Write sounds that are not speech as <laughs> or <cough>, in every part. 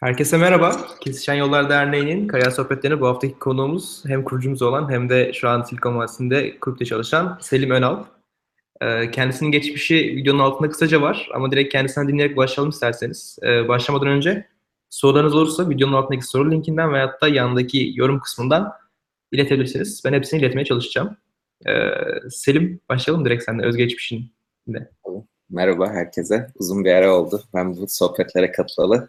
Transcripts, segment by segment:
Herkese merhaba. Kesişen Yollar Derneği'nin Kariyer Sohbetleri'ne bu haftaki konuğumuz hem kurucumuz olan hem de şu an Silikon Vadisi'nde kulüpte çalışan Selim Önal. Ee, Kendisinin geçmişi videonun altında kısaca var ama direkt kendisinden dinleyerek başlayalım isterseniz. Ee, Başlamadan önce sorularınız olursa videonun altındaki soru linkinden veyahut da yanındaki yorum kısmından iletebilirsiniz. Ben hepsini iletmeye çalışacağım. Ee, Selim başlayalım direkt seninle özgeçmişinle. Merhaba herkese. Uzun bir ara oldu. Ben bu sohbetlere katılalı.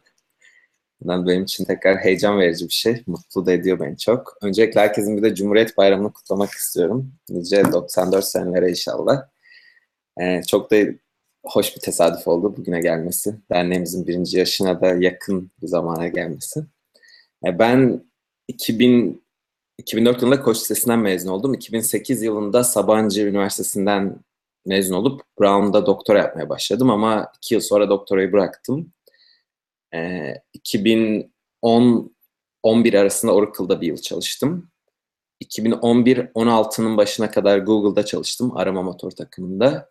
Bundan benim için tekrar heyecan verici bir şey. Mutlu da ediyor beni çok. Öncelikle herkesin bir de Cumhuriyet Bayramı'nı kutlamak istiyorum. Nice 94 senelere inşallah. Ee, çok da hoş bir tesadüf oldu bugüne gelmesi. Derneğimizin birinci yaşına da yakın bir zamana gelmesi. Ee, ben 2000, 2004 yılında Koç Lisesi'nden mezun oldum. 2008 yılında Sabancı Üniversitesi'nden mezun olup Brown'da doktora yapmaya başladım ama iki yıl sonra doktorayı bıraktım. Ee, 2010 11 arasında Oracle'da bir yıl çalıştım. 2011-16'nın başına kadar Google'da çalıştım arama motor takımında.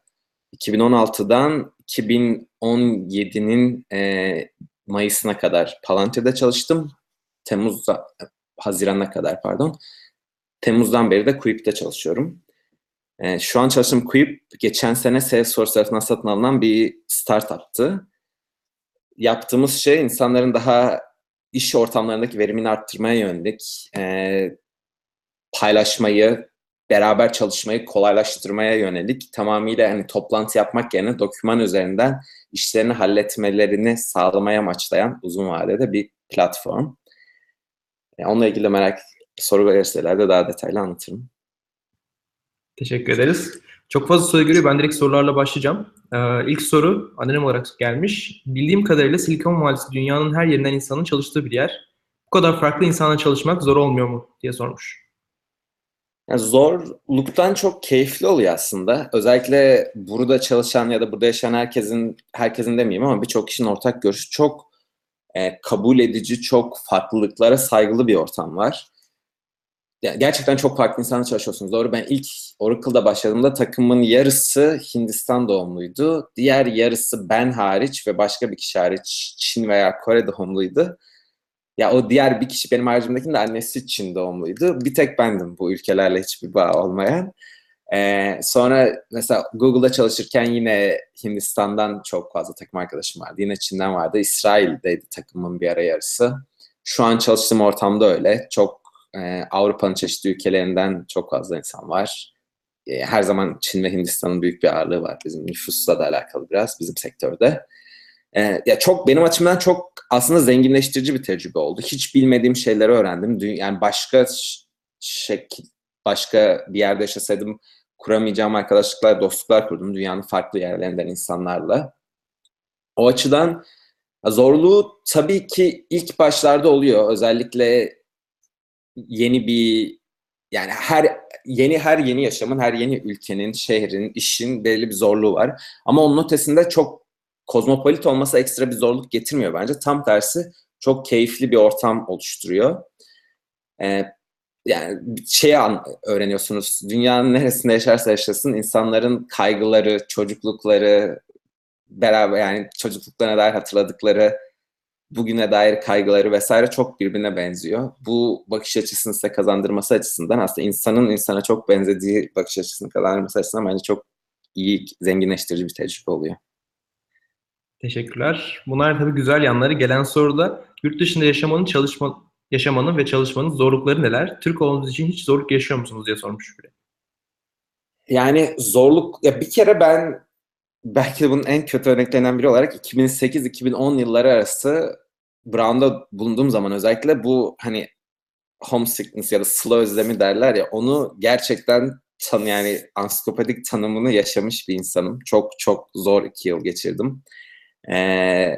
2016'dan 2017'nin e, Mayıs'ına kadar Palantir'de çalıştım. Temmuz'da, Haziran'a kadar pardon. Temmuz'dan beri de Quip'te çalışıyorum. E, şu an çalıştığım Quip, geçen sene Salesforce tarafından satın alınan bir startup'tı yaptığımız şey insanların daha iş ortamlarındaki verimini arttırmaya yönelik, e, paylaşmayı, beraber çalışmayı kolaylaştırmaya yönelik tamamıyla hani toplantı yapmak yerine doküman üzerinden işlerini halletmelerini sağlamaya amaçlayan uzun vadede bir platform. E, onunla ilgili merak soru verirseler de daha detaylı anlatırım. Teşekkür ederiz. Çok fazla soru geliyor. Ben direkt sorularla başlayacağım. Ee, ilk soru anonim olarak gelmiş. Bildiğim kadarıyla Silikon Vadisi dünyanın her yerinden insanın çalıştığı bir yer. Bu kadar farklı insanla çalışmak zor olmuyor mu diye sormuş. Yani zorluktan çok keyifli oluyor aslında. Özellikle burada çalışan ya da burada yaşayan herkesin, herkesin demeyeyim ama birçok kişinin ortak görüşü çok e, kabul edici, çok farklılıklara saygılı bir ortam var gerçekten çok farklı insanla çalışıyorsunuz. Doğru ben ilk Oracle'da başladığımda takımın yarısı Hindistan doğumluydu. Diğer yarısı ben hariç ve başka bir kişi hariç Çin veya Kore doğumluydu. Ya o diğer bir kişi benim haricimdekinin de annesi Çin doğumluydu. Bir tek bendim bu ülkelerle hiçbir bağ olmayan. Ee, sonra mesela Google'da çalışırken yine Hindistan'dan çok fazla takım arkadaşım vardı. Yine Çin'den vardı. İsrail'deydi takımın bir ara yarısı. Şu an çalıştığım ortamda öyle. Çok e, Avrupa'nın çeşitli ülkelerinden çok fazla insan var. E, her zaman Çin ve Hindistan'ın büyük bir ağırlığı var bizim nüfusla da alakalı biraz bizim sektörde. E, ya çok benim açımdan çok aslında zenginleştirici bir tecrübe oldu. Hiç bilmediğim şeyleri öğrendim. Yani başka şekil, başka bir yerde yaşasaydım kuramayacağım arkadaşlıklar, dostluklar kurdum dünyanın farklı yerlerinden insanlarla. O açıdan zorluğu tabii ki ilk başlarda oluyor. Özellikle yeni bir yani her yeni her yeni yaşamın, her yeni ülkenin, şehrin, işin belli bir zorluğu var. Ama onun ötesinde çok kozmopolit olması ekstra bir zorluk getirmiyor bence. Tam tersi çok keyifli bir ortam oluşturuyor. Ee, yani şey öğreniyorsunuz. Dünyanın neresinde yaşarsa yaşasın insanların kaygıları, çocuklukları, beraber yani çocukluklarına dair hatırladıkları bugüne dair kaygıları vesaire çok birbirine benziyor. Bu bakış açısını size kazandırması açısından aslında insanın insana çok benzediği bakış açısını kazandırması açısından bence çok iyi, zenginleştirici bir tecrübe oluyor. Teşekkürler. Bunlar tabii güzel yanları. Gelen soruda yurt dışında yaşamanın çalışma yaşamanın ve çalışmanın zorlukları neler? Türk olduğunuz için hiç zorluk yaşıyor musunuz diye sormuş biri. Yani zorluk ya bir kere ben belki de bunun en kötü örneklerinden biri olarak 2008-2010 yılları arası Brown'da bulunduğum zaman özellikle bu hani homesickness ya da sıla özlemi derler ya onu gerçekten tan yani ansiklopedik tanımını yaşamış bir insanım. Çok çok zor iki yıl geçirdim. Ee,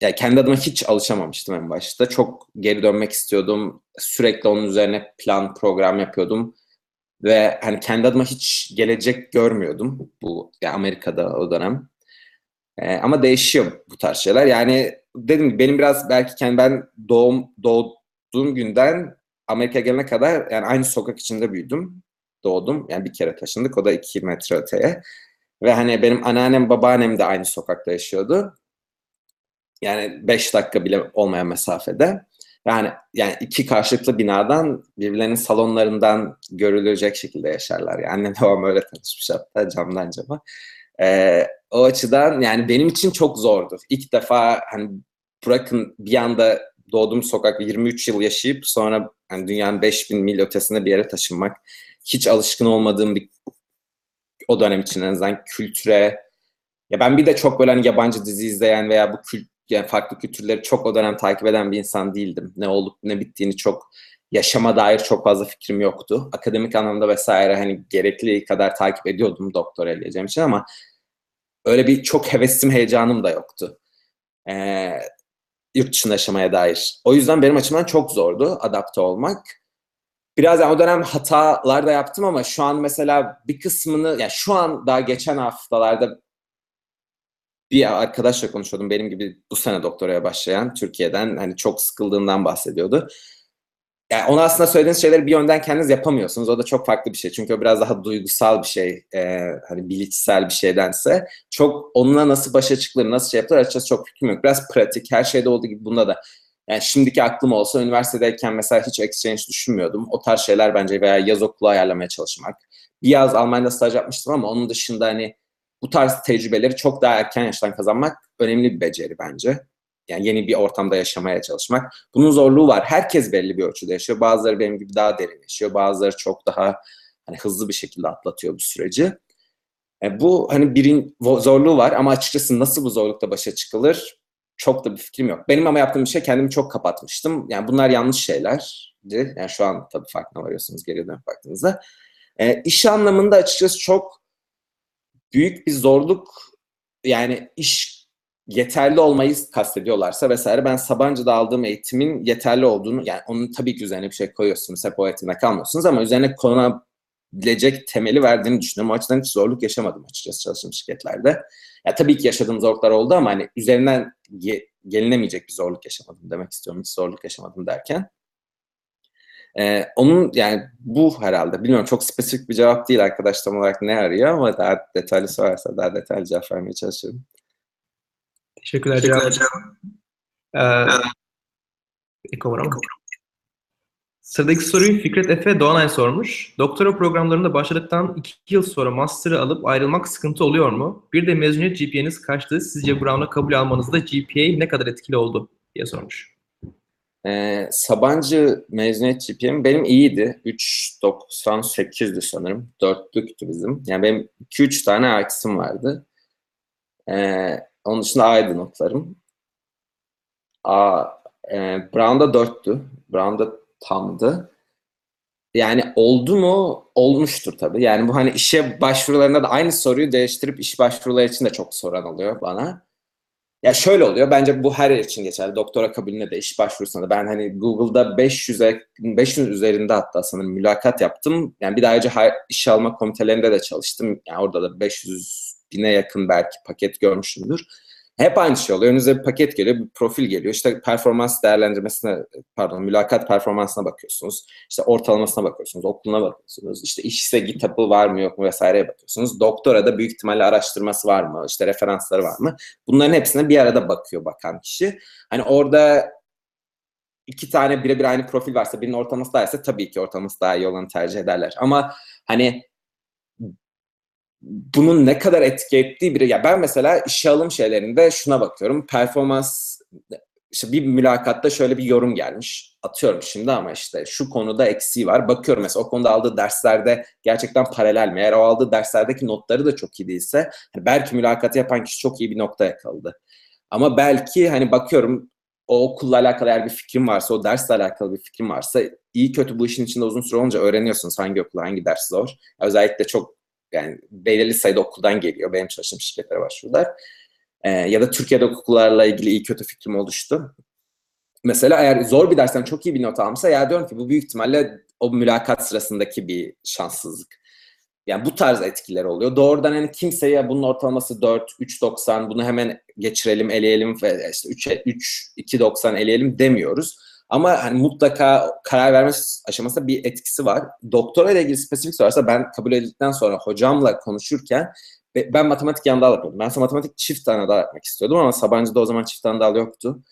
ya kendi adıma hiç alışamamıştım en başta. Çok geri dönmek istiyordum. Sürekli onun üzerine plan, program yapıyordum. Ve hani kendi adıma hiç gelecek görmüyordum bu ya Amerika'da o dönem. Ee, ama değişiyor bu tarz şeyler. Yani dedim ki benim biraz belki kendi ben doğum doğduğum günden Amerika gelene kadar yani aynı sokak içinde büyüdüm. Doğdum. Yani bir kere taşındık. O da iki metre öteye. Ve hani benim anneannem, babaannem de aynı sokakta yaşıyordu. Yani 5 dakika bile olmayan mesafede. Yani yani iki karşılıklı binadan birbirlerinin salonlarından görülecek şekilde yaşarlar. Yani annem babam öyle tanışmış hatta camdan cama. Ee, o açıdan yani benim için çok zordu. İlk defa hani bırakın bir anda doğduğum sokak 23 yıl yaşayıp sonra hani dünyanın 5000 mil ötesinde bir yere taşınmak. Hiç alışkın olmadığım bir o dönem için en azından kültüre ya ben bir de çok böyle hani yabancı dizi izleyen veya bu kült yani farklı kültürleri çok o dönem takip eden bir insan değildim. Ne olup ne bittiğini çok yaşama dair çok fazla fikrim yoktu. Akademik anlamda vesaire hani gerekli kadar takip ediyordum doktor eleyeceğim için ama öyle bir çok hevesim, heyecanım da yoktu. Ee, yurt dışında yaşamaya dair. O yüzden benim açımdan çok zordu adapte olmak. Biraz yani o dönem hatalar da yaptım ama şu an mesela bir kısmını, yani şu an daha geçen haftalarda bir arkadaşla konuşuyordum benim gibi bu sene doktoraya başlayan Türkiye'den hani çok sıkıldığından bahsediyordu. Yani ona aslında söylediğiniz şeyleri bir yönden kendiniz yapamıyorsunuz. O da çok farklı bir şey. Çünkü o biraz daha duygusal bir şey. E, hani bilişsel bir şeydense. Çok onunla nasıl başa çıkılır, nasıl şey yapılır açıkçası çok fikrim yok. Biraz pratik. Her şeyde olduğu gibi bunda da. Yani şimdiki aklım olsa üniversitedeyken mesela hiç exchange düşünmüyordum. O tarz şeyler bence veya yaz okulu ayarlamaya çalışmak. Bir yaz Almanya'da staj yapmıştım ama onun dışında hani bu tarz tecrübeleri çok daha erken yaştan kazanmak önemli bir beceri bence. Yani yeni bir ortamda yaşamaya çalışmak. Bunun zorluğu var. Herkes belli bir ölçüde yaşıyor. Bazıları benim gibi daha derin yaşıyor. Bazıları çok daha hani hızlı bir şekilde atlatıyor bu süreci. E, bu hani birin zorluğu var ama açıkçası nasıl bu zorlukla başa çıkılır çok da bir fikrim yok. Benim ama yaptığım şey kendimi çok kapatmıştım. Yani bunlar yanlış şeylerdi. Yani şu an tabii farkına varıyorsunuz geri dönüp baktığınızda. E, iş anlamında açıkçası çok büyük bir zorluk yani iş yeterli olmayı kastediyorlarsa vesaire ben Sabancı'da aldığım eğitimin yeterli olduğunu yani onun tabii ki üzerine bir şey koyuyorsunuz hep o eğitimde kalmıyorsunuz ama üzerine konabilecek temeli verdiğini düşünüyorum. O açıdan hiç zorluk yaşamadım açıkçası çalıştığım şirketlerde. Ya tabii ki yaşadığım zorluklar oldu ama hani üzerinden ge- gelinemeyecek bir zorluk yaşamadım demek istiyorum. Hiç zorluk yaşamadım derken. Ee, onun yani bu herhalde bilmiyorum çok spesifik bir cevap değil arkadaş tam olarak ne arıyor ama daha detaylı sorarsa daha detaylı cevap vermeye çalışıyorum. Teşekkürler cevap. Ee. Sıradaki soruyu Fikret Efe Doğanay sormuş. Doktora programlarında başladıktan iki yıl sonra master'ı alıp ayrılmak sıkıntı oluyor mu? Bir de mezuniyet GPA'niz kaçtı? Sizce Brown'a kabul almanızda GPA ne kadar etkili oldu? diye sormuş. Ee, Sabancı mezuniyet GPA'm benim iyiydi. 3.98'di sanırım. Dörtlüktü bizim. Yani benim 2-3 tane artısım vardı. Ee, onun dışında A'ydı notlarım. A, e, Brown'da 4'tü. Brown'da tamdı. Yani oldu mu? Olmuştur tabii. Yani bu hani işe başvurularında da aynı soruyu değiştirip iş başvuruları için de çok soran oluyor bana. Ya şöyle oluyor. Bence bu her yer için geçerli. Doktora kabulüne de iş başvurusunda da. Ben hani Google'da 500'e 500 üzerinde hatta sanırım mülakat yaptım. Yani bir daha önce iş alma komitelerinde de çalıştım. Yani orada da 500 bine yakın belki paket görmüşümdür. Hep aynı şey oluyor. Önünüze bir paket geliyor, bir profil geliyor. İşte performans değerlendirmesine, pardon mülakat performansına bakıyorsunuz. İşte ortalamasına bakıyorsunuz, okuluna bakıyorsunuz. İşte işse GitHub'ı var mı yok mu vesaireye bakıyorsunuz. Doktora da büyük ihtimalle araştırması var mı, işte referansları var mı? Bunların hepsine bir arada bakıyor bakan kişi. Hani orada iki tane birebir aynı profil varsa birinin ortalaması daha ise tabii ki ortalaması daha iyi olanı tercih ederler. Ama hani bunun ne kadar etki ettiği biri. Ya ben mesela işe alım şeylerinde şuna bakıyorum. Performans işte bir mülakatta şöyle bir yorum gelmiş. Atıyorum şimdi ama işte şu konuda eksiği var. Bakıyorum mesela o konuda aldığı derslerde gerçekten paralel mi? Eğer o aldığı derslerdeki notları da çok iyi değilse hani belki mülakatı yapan kişi çok iyi bir nokta yakaladı. Ama belki hani bakıyorum o okulla alakalı eğer bir fikrim varsa, o dersle alakalı bir fikrim varsa iyi kötü bu işin içinde uzun süre olunca öğreniyorsunuz hangi okul, hangi ders zor. Özellikle çok yani belirli sayıda okuldan geliyor. Benim çalıştığım şirketlere başvurular. Ee, ya da Türkiye'de okullarla ilgili iyi kötü fikrim oluştu. Mesela eğer zor bir dersten çok iyi bir not almışsa ya diyorum ki bu büyük ihtimalle o mülakat sırasındaki bir şanssızlık. Yani bu tarz etkiler oluyor. Doğrudan hani kimseye bunun ortalaması 4, 3.90 bunu hemen geçirelim, eleyelim ve işte 3, 3 2.90 eleyelim demiyoruz. Ama hani mutlaka karar verme aşamasında bir etkisi var. Doktora ile ilgili spesifik sorarsa ben kabul edildikten sonra hocamla konuşurken be- ben matematik yan dal yapıyordum. Ben matematik çift tane dal yapmak istiyordum ama Sabancı'da o zaman çift tane dal yoktu.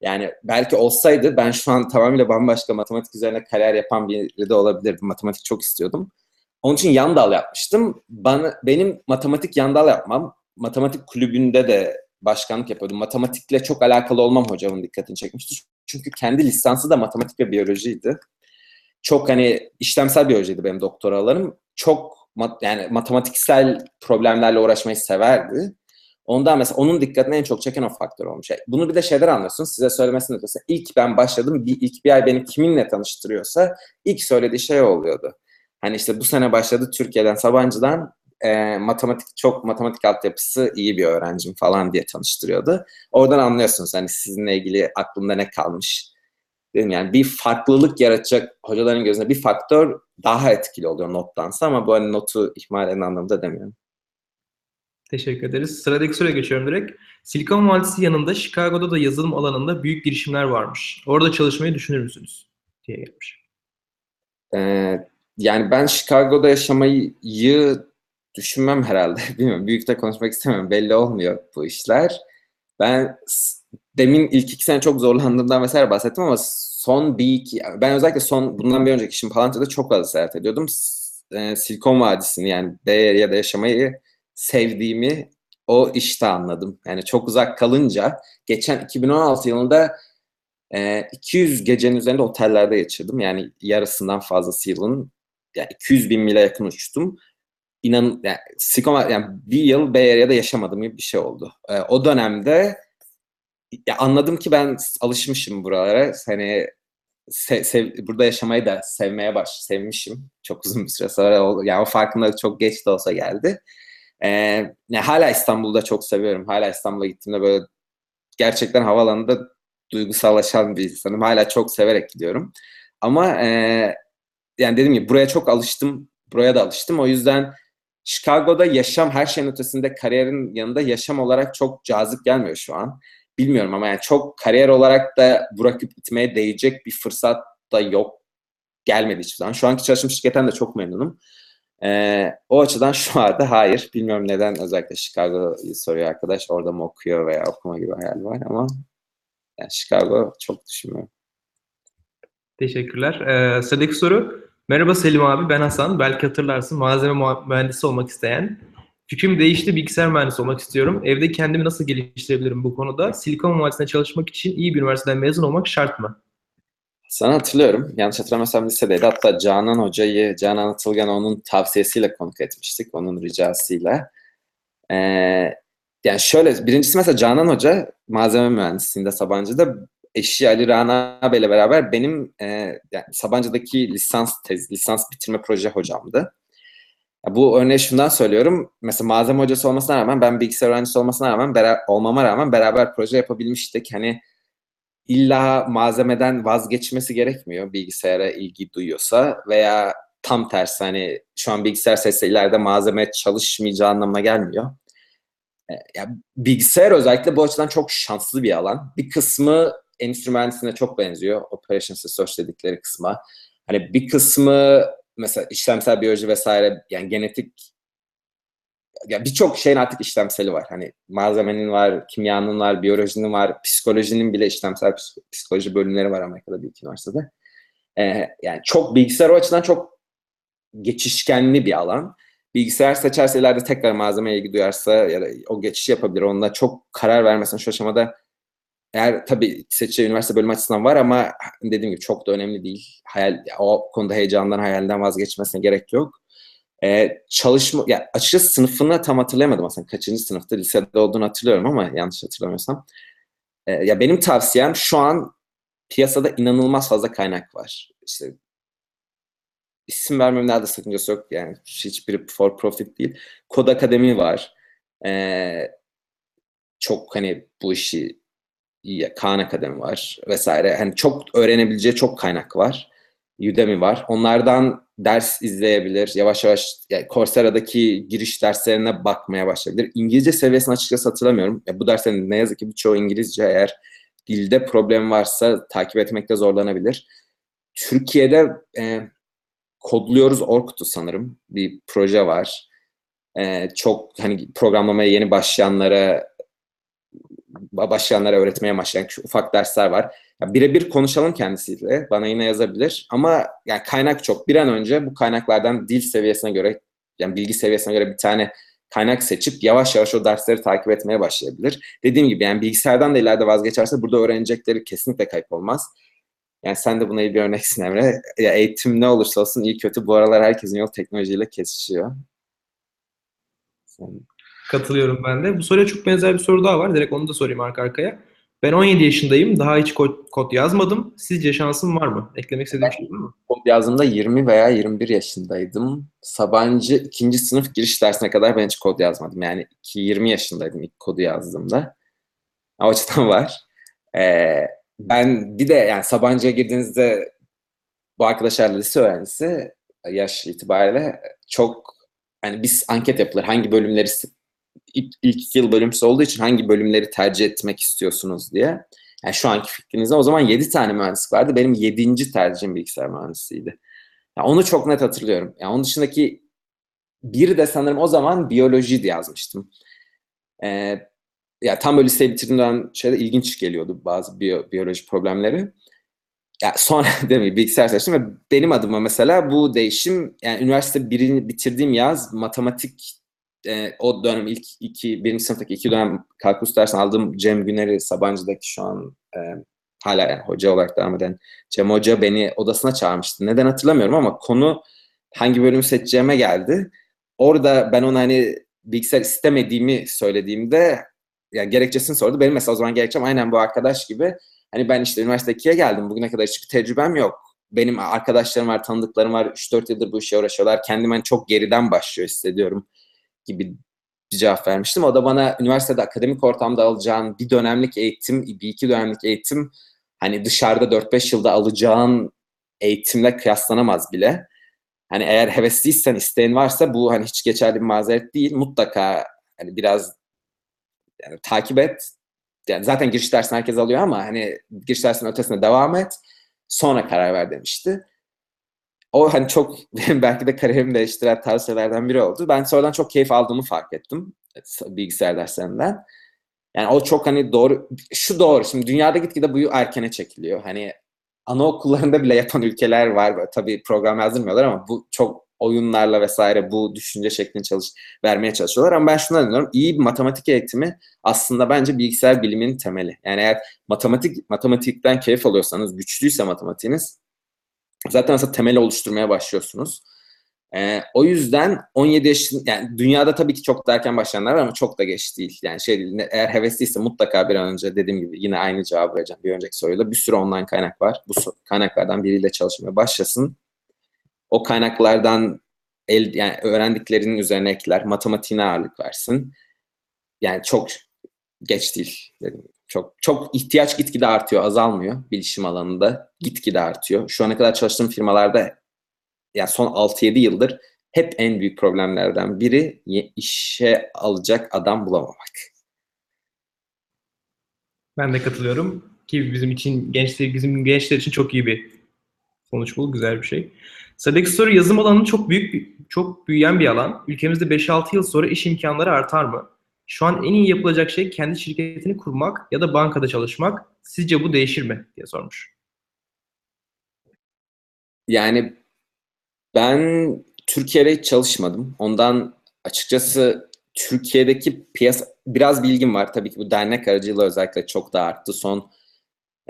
Yani belki olsaydı ben şu an tamamıyla bambaşka matematik üzerine kariyer yapan biri de olabilirdim. Matematik çok istiyordum. Onun için yan dal yapmıştım. Bana, benim matematik yan dal yapmam, matematik kulübünde de başkanlık yapıyordum. Matematikle çok alakalı olmam hocamın dikkatini çekmişti. Çünkü kendi lisansı da matematik ve biyolojiydi. Çok hani işlemsel biyolojiydi benim doktoralarım. Çok mat, yani matematiksel problemlerle uğraşmayı severdi. Ondan mesela onun dikkatini en çok çeken o faktör olmuş. Bunu bir de şeyler anlıyorsun. Size söylemesini ötesi. İlk ben başladım. Bir, ilk bir ay beni kiminle tanıştırıyorsa ilk söylediği şey oluyordu. Hani işte bu sene başladı Türkiye'den, Sabancı'dan e, matematik çok matematik altyapısı iyi bir öğrencim falan diye tanıştırıyordu. Oradan anlıyorsunuz hani sizinle ilgili aklımda ne kalmış. Dedim yani bir farklılık yaratacak hocaların gözünde bir faktör daha etkili oluyor nottansa ama bu hani notu ihmal eden anlamda demiyorum. Teşekkür ederiz. Sıradaki soruya geçiyorum direkt. Silikon Vadisi yanında Chicago'da da yazılım alanında büyük girişimler varmış. Orada çalışmayı düşünür müsünüz? diye gelmiş. Ee, yani ben Chicago'da yaşamayı düşünmem herhalde. <laughs> Bilmiyorum. Büyük de konuşmak istemiyorum. Belli olmuyor bu işler. Ben demin ilk iki sene çok zorlandığımdan vesaire bahsettim ama son bir iki, ben özellikle son bundan bir önceki işim Palanta'da çok fazla seyahat ediyordum. E, Silikon Vadisi'ni yani Bay Area'da yaşamayı sevdiğimi o işte anladım. Yani çok uzak kalınca geçen 2016 yılında e, 200 gecenin üzerinde otellerde geçirdim. Yani yarısından fazlası yılın yani 200 bin mile yakın uçtum. İnan yani, Silikon yani bir yıl Bay yaşamadım gibi bir şey oldu. E, o dönemde ya anladım ki ben alışmışım buralara. Hani sev, sev, burada yaşamayı da sevmeye baş sevmişim. Çok uzun bir süre sonra yani o farkında çok geç de olsa geldi. Ee, yani hala İstanbul'da çok seviyorum. Hala İstanbul'a gittiğimde böyle gerçekten havaalanında duygusallaşan bir insanım. Hala çok severek gidiyorum. Ama e, yani dediğim gibi buraya çok alıştım. Buraya da alıştım. O yüzden Chicago'da yaşam her şeyin ötesinde kariyerin yanında yaşam olarak çok cazip gelmiyor şu an bilmiyorum ama yani çok kariyer olarak da bırakıp gitmeye değecek bir fırsat da yok. Gelmedi hiçbir zaman. Şu anki çalıştığım şirketten de çok memnunum. Ee, o açıdan şu anda hayır. Bilmiyorum neden özellikle Chicago'yu soruyor arkadaş. Orada mı okuyor veya okuma gibi hayal var ama yani Chicago çok düşünmüyorum. Teşekkürler. Ee, sıradaki soru. Merhaba Selim abi ben Hasan. Belki hatırlarsın malzeme mühendisi olmak isteyen. Fikrim değişti, bilgisayar mühendisi olmak istiyorum. Evde kendimi nasıl geliştirebilirim bu konuda? Silikon Vadisi'nde çalışmak için iyi bir üniversiteden mezun olmak şart mı? Sana hatırlıyorum. Yanlış hatırlamıyorsam lisedeydi. Hatta Canan Hoca'yı, Canan Atılgan onun tavsiyesiyle konuk etmiştik. Onun ricasıyla. Ee, yani şöyle, birincisi mesela Canan Hoca malzeme mühendisliğinde Sabancı'da eşi Ali Rana Bey'le beraber benim e, yani Sabancı'daki lisans tez, lisans bitirme proje hocamdı. Bu örneği şundan söylüyorum. Mesela malzeme hocası olmasına rağmen ben bilgisayar öğrencisi olmasına rağmen bera- olmama rağmen beraber proje yapabilmiştik. Hani illa malzemeden vazgeçmesi gerekmiyor bilgisayara ilgi duyuyorsa veya tam tersi hani şu an bilgisayar sesi ileride malzeme çalışmayacağı anlamına gelmiyor. E, yani bilgisayar özellikle bu açıdan çok şanslı bir alan. Bir kısmı endüstri mühendisliğine çok benziyor. Operations Research dedikleri kısma. Hani bir kısmı mesela işlemsel biyoloji vesaire yani genetik ya birçok şeyin artık işlemseli var. Hani malzemenin var, kimyanın var, biyolojinin var, psikolojinin bile işlemsel psikoloji bölümleri var Amerika'da bir iki üniversitede. Ee, yani çok bilgisayar o açıdan çok geçişkenli bir alan. Bilgisayar seçerse ileride tekrar malzemeye ilgi duyarsa ya da o geçiş yapabilir. Onunla çok karar vermesine şu aşamada eğer tabii seçeceği üniversite bölüm açısından var ama dediğim gibi çok da önemli değil. Hayal, o konuda heyecandan, hayalden vazgeçmesine gerek yok. Ee, çalışma, ya açıkçası sınıfını tam hatırlayamadım aslında. Kaçıncı sınıfta lisede olduğunu hatırlıyorum ama yanlış hatırlamıyorsam. Ee, ya benim tavsiyem şu an piyasada inanılmaz fazla kaynak var. İşte isim vermem nerede sakıncası yok. Yani hiçbiri for profit değil. Kod Akademi var. Ee, çok hani bu işi Khan Akademi var vesaire. Hani çok öğrenebileceği çok kaynak var. Udemy var. Onlardan ders izleyebilir. Yavaş yavaş yani Coursera'daki giriş derslerine bakmaya başlayabilir. İngilizce seviyesini açıkçası hatırlamıyorum. Ya bu derslerin ne yazık ki birçoğu İngilizce eğer dilde problem varsa takip etmekte zorlanabilir. Türkiye'de e, kodluyoruz Orkut'u sanırım. Bir proje var. e, çok hani programlamaya yeni başlayanlara başlayanlara öğretmeye başlayan ufak dersler var. Birebir konuşalım kendisiyle. Bana yine yazabilir. Ama yani kaynak çok. Bir an önce bu kaynaklardan dil seviyesine göre yani bilgi seviyesine göre bir tane kaynak seçip yavaş yavaş o dersleri takip etmeye başlayabilir. Dediğim gibi yani bilgisayardan da ileride vazgeçerse burada öğrenecekleri kesinlikle kayıp olmaz. Yani sen de buna iyi bir örneksin Emre. Ya eğitim ne olursa olsun iyi kötü bu aralar herkesin yol teknolojiyle kesişiyor. Sen... Katılıyorum ben de. Bu soruya çok benzer bir soru daha var. Direkt onu da sorayım arka arkaya. Ben 17 yaşındayım. Daha hiç kod, kod yazmadım. Sizce şansım var mı? Eklemek istediğim şey var mı? Kod yazdığımda 20 veya 21 yaşındaydım. Sabancı ikinci sınıf giriş dersine kadar ben hiç kod yazmadım. Yani 20 yaşındaydım ilk kodu yazdığımda. O açıdan <laughs> var. Ee, ben bir de yani Sabancı'ya girdiğinizde bu arkadaşlar lise öğrencisi yaş itibariyle çok hani biz anket yapılır. Hangi bölümleri ilk, ilk yıl bölümsü olduğu için hangi bölümleri tercih etmek istiyorsunuz diye. Yani şu anki fikrinizde o zaman 7 tane mühendislik vardı. Benim 7. tercihim bilgisayar mühendisliğiydi. Yani onu çok net hatırlıyorum. Yani onun dışındaki biri de sanırım o zaman biyolojiydi yazmıştım. Ee, ya tam böyle liseyi bitirdiğimden şeyde ilginç geliyordu bazı biyo, biyoloji problemleri. Ya sonra <laughs> değil bilgisayar seçtim ve benim adıma mesela bu değişim yani üniversite birini bitirdiğim yaz matematik e, o dönem ilk iki, birinci sınıftaki iki dönem kalkulus dersini aldığım Cem Güner'i Sabancı'daki şu an e, hala yani hoca olarak devam eden Cem Hoca beni odasına çağırmıştı. Neden hatırlamıyorum ama konu hangi bölümü seçeceğime geldi. Orada ben ona hani bilgisayar istemediğimi söylediğimde yani gerekçesini sordu. Benim mesela o zaman gerekçem aynen bu arkadaş gibi. Hani ben işte üniversite 2'ye geldim. Bugüne kadar hiçbir tecrübem yok. Benim arkadaşlarım var, tanıdıklarım var. 3-4 yıldır bu işe uğraşıyorlar. Kendime hani çok geriden başlıyor hissediyorum gibi bir cevap vermiştim. O da bana üniversitede akademik ortamda alacağın bir dönemlik eğitim, bir iki dönemlik eğitim hani dışarıda 4-5 yılda alacağın eğitimle kıyaslanamaz bile. Hani eğer hevesliysen, isteğin varsa bu hani hiç geçerli bir mazeret değil. Mutlaka hani biraz yani takip et. Yani zaten giriş dersini herkes alıyor ama hani giriş dersinin ötesine devam et. Sonra karar ver demişti o hani çok <laughs> benim belki de kariyerimi değiştiren tavsiyelerden biri oldu. Ben sonradan çok keyif aldığımı fark ettim bilgisayar derslerinden. Yani o çok hani doğru, şu doğru. Şimdi dünyada gitgide bu erkene çekiliyor. Hani anaokullarında bile yapan ülkeler var. Tabii program yazdırmıyorlar ama bu çok oyunlarla vesaire bu düşünce şeklini çalış vermeye çalışıyorlar. Ama ben şuna inanıyorum. İyi bir matematik eğitimi aslında bence bilgisayar biliminin temeli. Yani eğer matematik matematikten keyif alıyorsanız, güçlüyse matematiğiniz zaten aslında temeli oluşturmaya başlıyorsunuz. Ee, o yüzden 17 yaşın yani dünyada tabii ki çok da erken başlayanlar var ama çok da geç değil. Yani şey değil, eğer hevesliyse mutlaka bir an önce dediğim gibi yine aynı cevabı vereceğim bir önceki soruyla. Bir sürü online kaynak var. Bu kaynaklardan biriyle çalışmaya başlasın. O kaynaklardan el, yani öğrendiklerinin üzerine ekler, matematiğine ağırlık versin. Yani çok geç değil. Dedim. Çok çok ihtiyaç gitgide artıyor, azalmıyor bilişim alanında. Gitgide artıyor. Şu ana kadar çalıştığım firmalarda yani son 6-7 yıldır hep en büyük problemlerden biri işe alacak adam bulamamak. Ben de katılıyorum ki bizim için gençler bizim gençler için çok iyi bir sonuç bu, güzel bir şey. Sıradaki soru yazım alanı çok büyük, çok büyüyen bir alan. Ülkemizde 5-6 yıl sonra iş imkanları artar mı? Şu an en iyi yapılacak şey kendi şirketini kurmak ya da bankada çalışmak. Sizce bu değişir mi diye sormuş. Yani ben Türkiye'de hiç çalışmadım. Ondan açıkçası Türkiye'deki piyasa biraz bilgim var. Tabii ki bu dernek aracılığıyla özellikle çok da arttı. Son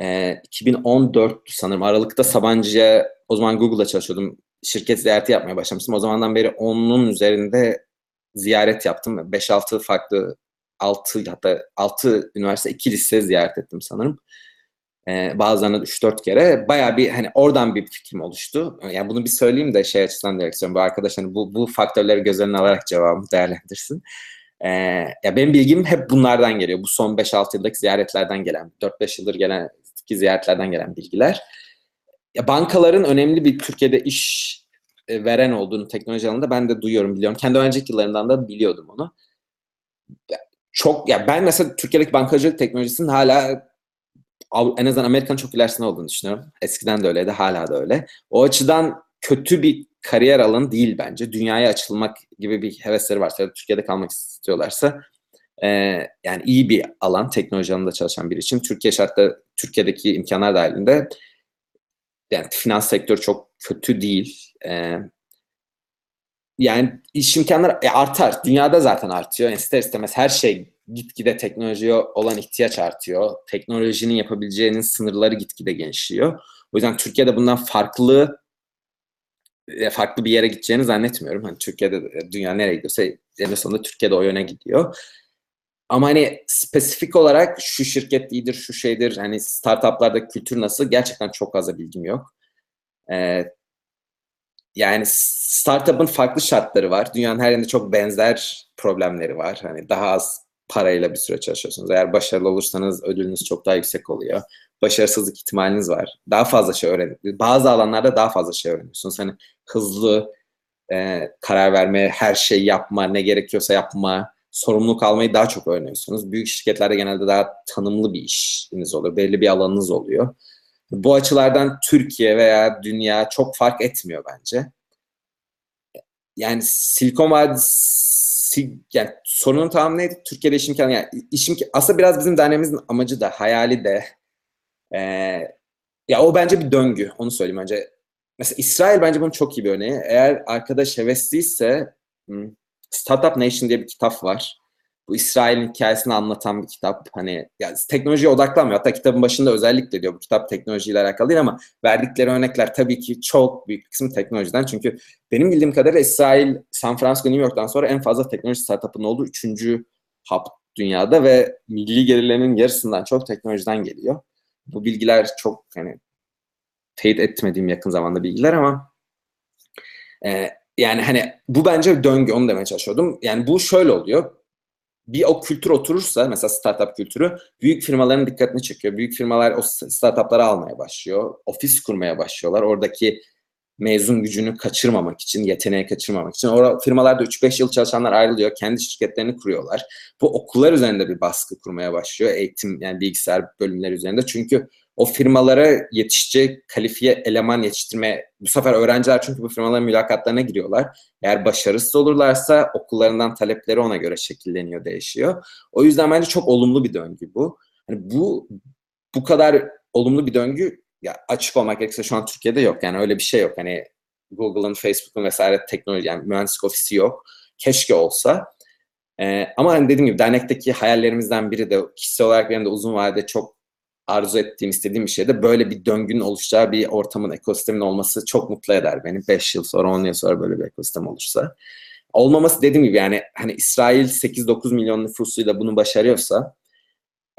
e, 2014 sanırım Aralık'ta Sabancı'ya o zaman Google'da çalışıyordum. Şirket ziyareti yapmaya başlamıştım. O zamandan beri onun üzerinde ziyaret yaptım. 5-6 farklı 6 hatta 6 üniversite 2 lise ziyaret ettim sanırım. Ee, bazılarına 3-4 kere baya bir hani oradan bir fikrim oluştu. Yani bunu bir söyleyeyim de şey açısından istiyorum. Bu arkadaş hani bu, bu faktörleri göz önüne alarak cevabımı değerlendirsin. Ee, ya benim bilgim hep bunlardan geliyor. Bu son 5-6 yıldaki ziyaretlerden gelen, 4-5 yıldır gelen ziyaretlerden gelen bilgiler. Ya bankaların önemli bir Türkiye'de iş veren olduğunu teknoloji alanında ben de duyuyorum, biliyorum. Kendi önceki yıllarından da biliyordum onu. Çok ya ben mesela Türkiye'deki bankacılık teknolojisinin hala en azından Amerika'nın çok ilerisinde olduğunu düşünüyorum. Eskiden de öyleydi, hala da öyle. O açıdan kötü bir kariyer alanı değil bence. Dünyaya açılmak gibi bir hevesleri varsa ya Türkiye'de kalmak istiyorlarsa e, yani iyi bir alan teknoloji alanında çalışan biri için. Türkiye şartları, Türkiye'deki imkanlar dahilinde yani finans sektörü çok kötü değil. E, yani iş imkanları e, artar. Dünyada zaten artıyor. İster istemez her şey gitgide teknolojiye olan ihtiyaç artıyor. Teknolojinin yapabileceğinin sınırları gitgide genişliyor. O yüzden Türkiye'de bundan farklı e, farklı bir yere gideceğini zannetmiyorum. Hani Türkiye'de e, dünya nereye gidiyorsa en sonunda Türkiye'de o yöne gidiyor. Ama hani spesifik olarak şu şirket iyidir, şu şeydir, hani startuplarda kültür nasıl gerçekten çok fazla bilgim yok. Ee, yani startup'ın farklı şartları var. Dünyanın her yerinde çok benzer problemleri var. Hani daha az parayla bir süre çalışıyorsunuz. Eğer başarılı olursanız ödülünüz çok daha yüksek oluyor. Başarısızlık ihtimaliniz var. Daha fazla şey öğreniyorsunuz. Bazı alanlarda daha fazla şey öğreniyorsunuz. Hani hızlı e, karar verme, her şeyi yapma, ne gerekiyorsa yapma, sorumluluk almayı daha çok öğreniyorsunuz. Büyük şirketlerde genelde daha tanımlı bir işiniz oluyor. Belli bir alanınız oluyor. Bu açılardan Türkiye veya dünya çok fark etmiyor bence. Yani Silikon Vadisi yani sorunun tamamı neydi? Türkiye'de iş imkanı yani iş imkanı, aslında biraz bizim derneğimizin amacı da hayali de e, ya o bence bir döngü. Onu söyleyeyim önce. Mesela İsrail bence bunun çok iyi bir örneği. Eğer arkadaş hevesliyse hmm, Startup Nation diye bir kitap var. Bu İsrail'in hikayesini anlatan bir kitap. Hani yani teknolojiye odaklanmıyor. Hatta kitabın başında özellikle diyor bu kitap teknolojiyle alakalı değil ama verdikleri örnekler tabii ki çok büyük bir kısmı teknolojiden. Çünkü benim bildiğim kadarıyla İsrail, San Francisco, New York'tan sonra en fazla teknoloji startup'ın olduğu üçüncü hub dünyada ve milli gelirlerinin yarısından çok teknolojiden geliyor. Bu bilgiler çok hani teyit etmediğim yakın zamanda bilgiler ama e, yani hani bu bence döngü onu demeye çalışıyordum. Yani bu şöyle oluyor. Bir o kültür oturursa mesela startup kültürü büyük firmaların dikkatini çekiyor. Büyük firmalar o startupları almaya başlıyor. Ofis kurmaya başlıyorlar. Oradaki mezun gücünü kaçırmamak için, yeteneği kaçırmamak için. Orada firmalarda 3-5 yıl çalışanlar ayrılıyor. Kendi şirketlerini kuruyorlar. Bu okullar üzerinde bir baskı kurmaya başlıyor. Eğitim yani bilgisayar bölümleri üzerinde. Çünkü o firmalara yetişecek kalifiye eleman yetiştirme bu sefer öğrenciler çünkü bu firmaların mülakatlarına giriyorlar. Eğer başarısız olurlarsa okullarından talepleri ona göre şekilleniyor, değişiyor. O yüzden bence çok olumlu bir döngü bu. Hani bu bu kadar olumlu bir döngü ya açık olmak gerekirse şu an Türkiye'de yok. Yani öyle bir şey yok. Hani Google'ın, Facebook'un vesaire teknoloji yani mühendislik ofisi yok. Keşke olsa. Ee, ama hani dediğim gibi dernekteki hayallerimizden biri de kişisel olarak benim de uzun vadede çok arzu ettiğim, istediğim bir şey de böyle bir döngünün oluşacağı bir ortamın, ekosistemin olması çok mutlu eder beni. 5 yıl sonra, 10 yıl sonra böyle bir ekosistem olursa. Olmaması dediğim gibi yani hani İsrail 8-9 milyon nüfusuyla bunu başarıyorsa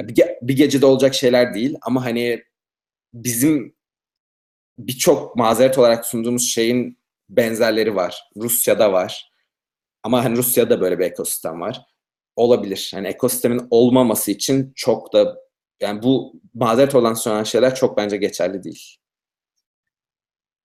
bir, ge- bir gecede olacak şeyler değil ama hani bizim birçok mazeret olarak sunduğumuz şeyin benzerleri var. Rusya'da var. Ama hani Rusya'da böyle bir ekosistem var. Olabilir. Hani ekosistemin olmaması için çok da yani bu mazeret olan söylenen şeyler çok bence geçerli değil.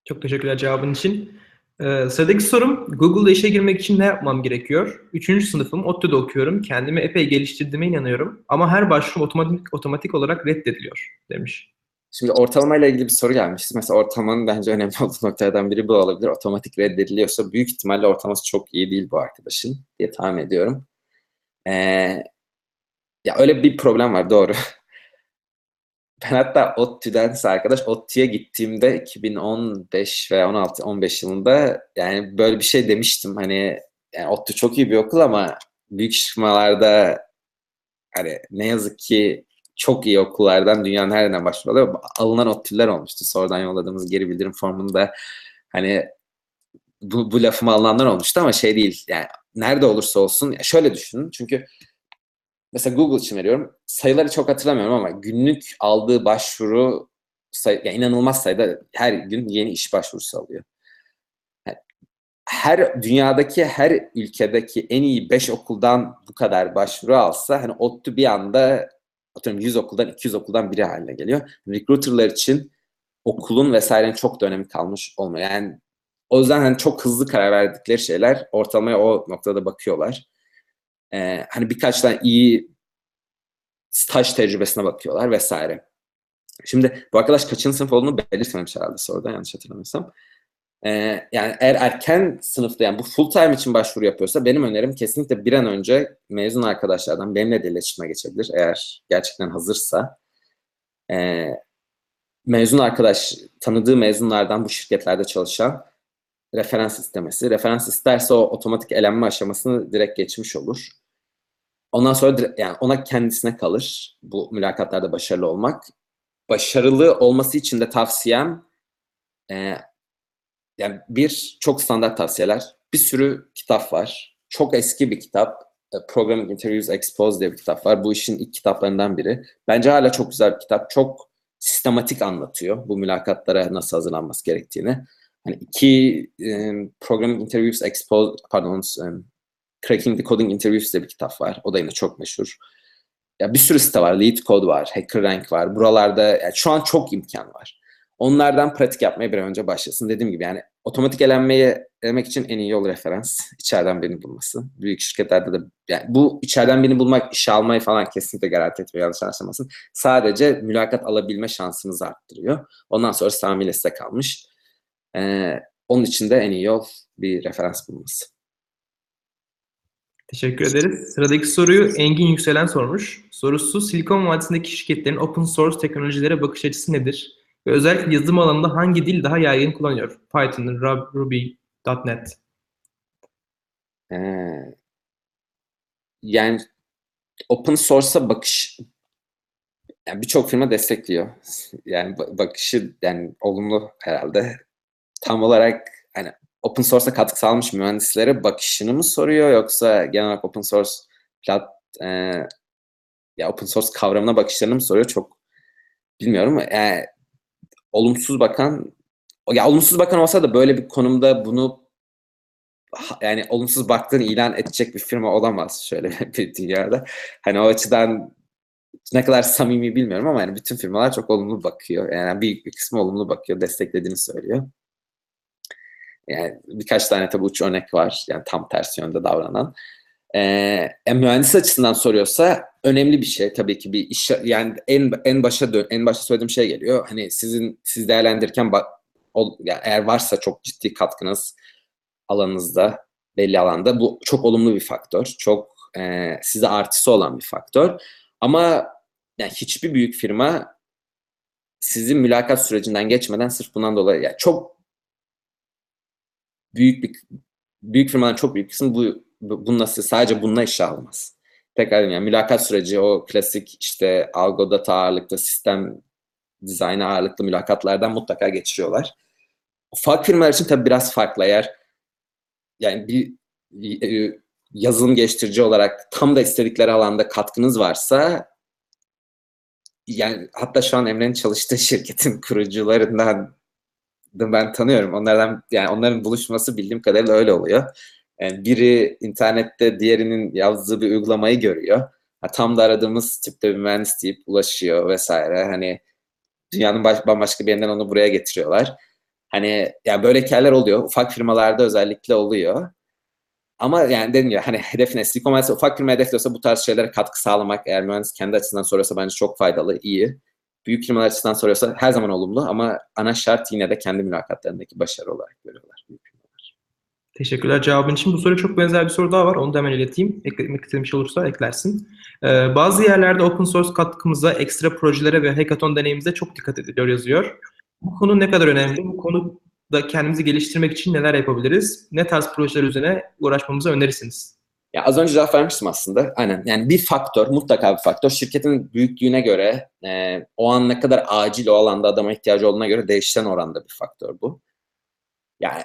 Çok teşekkürler cevabın için. Ee, sıradaki sorum, Google'da işe girmek için ne yapmam gerekiyor? Üçüncü sınıfım, ODTÜ'de okuyorum. Kendimi epey geliştirdiğime inanıyorum. Ama her başvurum otomatik, otomatik olarak reddediliyor demiş. Şimdi ortalama ile ilgili bir soru gelmişti. Mesela ortalamanın bence önemli <laughs> olduğu noktalardan biri bu olabilir. Otomatik reddediliyorsa büyük ihtimalle ortalaması çok iyi değil bu arkadaşın diye tahmin ediyorum. Ee, ya öyle bir problem var doğru. <laughs> Ben hatta ODTÜ'den arkadaş ODTÜ'ye gittiğimde 2015 veya 16 15 yılında yani böyle bir şey demiştim. Hani yani ODTÜ çok iyi bir okul ama büyük firmalarda hani ne yazık ki çok iyi okullardan dünyanın her yerinden başvuruyorlar. Alınan ODTÜ'ler olmuştu. Sonradan yolladığımız geri bildirim formunda hani bu, bu lafımı alınanlar olmuştu ama şey değil yani nerede olursa olsun şöyle düşünün çünkü mesela Google için veriyorum. Sayıları çok hatırlamıyorum ama günlük aldığı başvuru say, yani inanılmaz sayıda her gün yeni iş başvurusu alıyor. her dünyadaki her ülkedeki en iyi 5 okuldan bu kadar başvuru alsa hani ODTÜ bir anda atıyorum 100 okuldan 200 okuldan biri haline geliyor. Recruiter'lar için okulun vesairenin çok da önemi kalmış olmuyor. Yani o yüzden hani çok hızlı karar verdikleri şeyler ortalamaya o noktada bakıyorlar. Ee, hani birkaç tane iyi staj tecrübesine bakıyorlar vesaire. Şimdi bu arkadaş kaçıncı sınıf olduğunu belirtmemiş herhalde soruda yanlış hatırlamıyorsam. Ee, yani eğer erken sınıfta yani bu full time için başvuru yapıyorsa benim önerim kesinlikle bir an önce mezun arkadaşlardan benimle de iletişime geçebilir eğer gerçekten hazırsa. Ee, mezun arkadaş, tanıdığı mezunlardan bu şirketlerde çalışan referans istemesi. Referans isterse o otomatik elenme aşamasını direkt geçmiş olur. Ondan sonra dire- yani ona kendisine kalır bu mülakatlarda başarılı olmak. Başarılı olması için de tavsiyem e, yani bir çok standart tavsiyeler. Bir sürü kitap var. Çok eski bir kitap. e, Programming Interviews Exposed diye bir kitap var. Bu işin ilk kitaplarından biri. Bence hala çok güzel bir kitap. Çok sistematik anlatıyor bu mülakatlara nasıl hazırlanması gerektiğini. Hani iki e, Programming Interviews Exposed, pardon, e, Cracking the Coding Interviews diye bir kitap var. O da yine çok meşhur. Ya bir sürü site var. Lead Code var, HackerRank var. Buralarda yani şu an çok imkan var. Onlardan pratik yapmaya bir önce başlasın. Dediğim gibi yani otomatik elenmeyi elemek için en iyi yol referans. içeriden birini bulması. Büyük şirketlerde de yani bu içeriden birini bulmak işe almayı falan kesinlikle garanti etmiyor yanlış anlaşılmasın. Sadece mülakat alabilme şansınızı arttırıyor. Ondan sonra tamamıyla size kalmış. Ee, onun için de en iyi yol bir referans bulması. Teşekkür ederiz. Sıradaki soruyu Engin Yükselen sormuş. Sorusu Silikon Vadisi'ndeki şirketlerin open source teknolojilere bakış açısı nedir? Ve özellikle yazılım alanında hangi dil daha yaygın kullanıyor? Python, Rub- Ruby, .NET. Ee, yani open source'a bakış yani birçok firma destekliyor. Yani ba- bakışı yani olumlu herhalde. Tam olarak hani open source'a katkı sağlamış mühendislere bakışını mı soruyor yoksa genel olarak open source plat e, ya open source kavramına bakışlarını mı soruyor çok bilmiyorum. Yani olumsuz bakan ya olumsuz bakan olsa da böyle bir konumda bunu yani olumsuz baktığını ilan edecek bir firma olamaz şöyle <laughs> bir dünyada. Hani o açıdan ne kadar samimi bilmiyorum ama yani bütün firmalar çok olumlu bakıyor. Yani büyük bir kısmı olumlu bakıyor, desteklediğini söylüyor. Yani birkaç tane tabii uç örnek var. Yani tam tersi yönde davranan. Ee, e, mühendis açısından soruyorsa önemli bir şey tabii ki bir iş yani en en başa dön, en başta söylediğim şey geliyor. Hani sizin siz değerlendirirken ol, yani eğer varsa çok ciddi katkınız alanınızda belli alanda bu çok olumlu bir faktör. Çok e, size artısı olan bir faktör. Ama yani hiçbir büyük firma sizin mülakat sürecinden geçmeden sırf bundan dolayı yani çok büyük bir büyük firmaların çok büyük kısmı bu, bu bununla sadece bununla işe almaz. Tekrar yani mülakat süreci o klasik işte algo data ağırlıklı sistem dizaynı ağırlıklı mülakatlardan mutlaka geçiriyorlar. Ufak firmalar için tabii biraz farklı eğer yani bir e, yazılım geliştirici olarak tam da istedikleri alanda katkınız varsa yani hatta şu an Emre'nin çalıştığı şirketin <laughs> kurucularından da ben tanıyorum. Onlardan yani onların buluşması bildiğim kadarıyla öyle oluyor. Yani biri internette diğerinin yazdığı bir uygulamayı görüyor. Ha, tam da aradığımız tipte bir mühendis deyip ulaşıyor vesaire. Hani dünyanın baş, bambaşka bir yerinden onu buraya getiriyorlar. Hani yani böyle hikayeler oluyor. Ufak firmalarda özellikle oluyor. Ama yani dedim ya hani hedefine Silikon Vadisi ufak firma hedefliyorsa bu tarz şeylere katkı sağlamak eğer mühendis kendi açısından soruyorsa bence çok faydalı, iyi. Büyük firmalar açısından soruyorsa her zaman olumlu ama ana şart yine de kendi mülakatlarındaki başarı olarak görüyorlar. Teşekkürler cevabın için. Bu soruya çok benzer bir soru daha var. Onu da hemen ileteyim. Eklemek istediğim bir şey olursa eklersin. Ee, bazı yerlerde open source katkımıza, ekstra projelere ve hackathon deneyimize çok dikkat ediliyor yazıyor. Bu konu ne kadar önemli? Bu konuda kendimizi geliştirmek için neler yapabiliriz? Ne tarz projeler üzerine uğraşmamızı önerirsiniz? Ya az önce cevap vermiştim aslında. Aynen. Yani bir faktör, mutlaka bir faktör. Şirketin büyüklüğüne göre, e, o an ne kadar acil o alanda adama ihtiyacı olduğuna göre değişen oranda bir faktör bu. Yani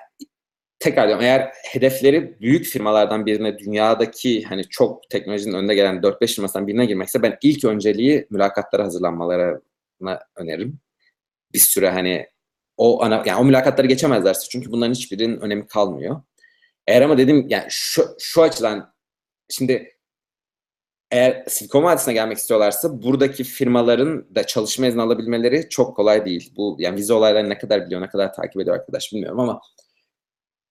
tekrar diyorum eğer hedefleri büyük firmalardan birine dünyadaki hani çok teknolojinin önde gelen 4-5 firmasından birine girmekse ben ilk önceliği mülakatlara hazırlanmalarına öneririm. Bir süre hani o ana yani o mülakatları geçemezlerse çünkü bunların hiçbirinin önemi kalmıyor. Eğer ama dedim yani şu, şu açıdan şimdi eğer Silikon Vadisi'ne gelmek istiyorlarsa buradaki firmaların da çalışma izni alabilmeleri çok kolay değil. Bu yani vize olaylarını ne kadar biliyor, ne kadar takip ediyor arkadaş bilmiyorum ama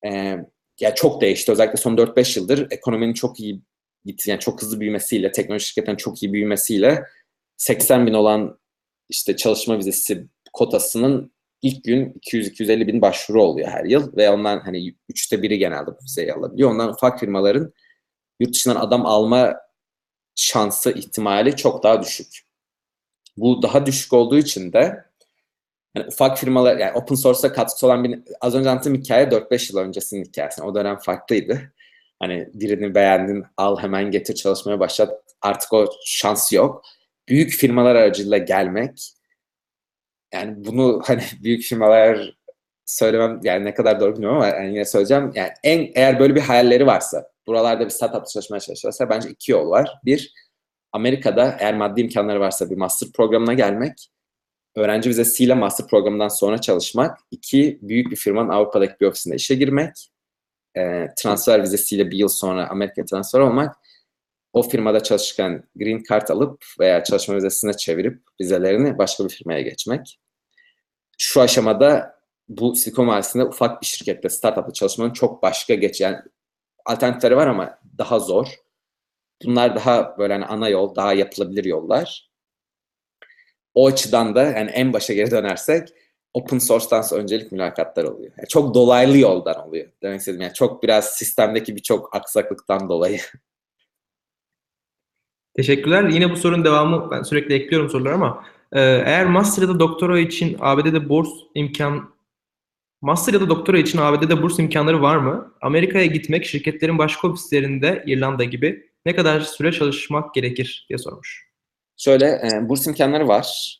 e, ya çok değişti. Özellikle son 4-5 yıldır ekonominin çok iyi gitti. Yani çok hızlı büyümesiyle, teknoloji şirketlerin çok iyi büyümesiyle 80 bin olan işte çalışma vizesi kotasının ilk gün 200-250 bin başvuru oluyor her yıl ve ondan hani üçte biri genelde bu vizeyi alabiliyor. Ondan ufak firmaların yurt dışından adam alma şansı ihtimali çok daha düşük. Bu daha düşük olduğu için de yani ufak firmalar yani open source'a katkısı olan bir az önce anlattığım hikaye 4-5 yıl öncesinin hikayesi. O dönem farklıydı. Hani birini beğendin al hemen getir çalışmaya başlat. Artık o şans yok. Büyük firmalar aracılığıyla gelmek yani bunu <laughs> hani büyük firmalar söylemem yani ne kadar doğru bilmiyorum ama yani yine söyleyeceğim. Yani en eğer böyle bir hayalleri varsa, buralarda bir startup çalışmaya çalışıyorsa bence iki yol var. Bir, Amerika'da eğer maddi imkanları varsa bir master programına gelmek. Öğrenci vizesiyle master programından sonra çalışmak. İki, büyük bir firmanın Avrupa'daki bir ofisinde işe girmek. E, transfer vizesiyle bir yıl sonra Amerika'ya transfer olmak. O firmada çalışırken green card alıp veya çalışma vizesine çevirip vizelerini başka bir firmaya geçmek. Şu aşamada bu Silikon Vadisi'nde ufak bir şirkette, startupta çalışmanın çok başka geç yani alternatifleri var ama daha zor. Bunlar daha böyle hani ana yol, daha yapılabilir yollar. O açıdan da yani en başa geri dönersek open source'tan öncelik mülakatlar oluyor. Yani çok dolaylı yoldan oluyor. Demek istediğim yani çok biraz sistemdeki birçok aksaklıktan dolayı. <laughs> Teşekkürler. Yine bu sorunun devamı ben sürekli ekliyorum soruları ama eğer master ya da doktora için ABD'de burs imkan master ya da doktora için ABD'de burs imkanları var mı? Amerika'ya gitmek şirketlerin başka ofislerinde İrlanda gibi ne kadar süre çalışmak gerekir diye sormuş. Şöyle e, burs imkanları var.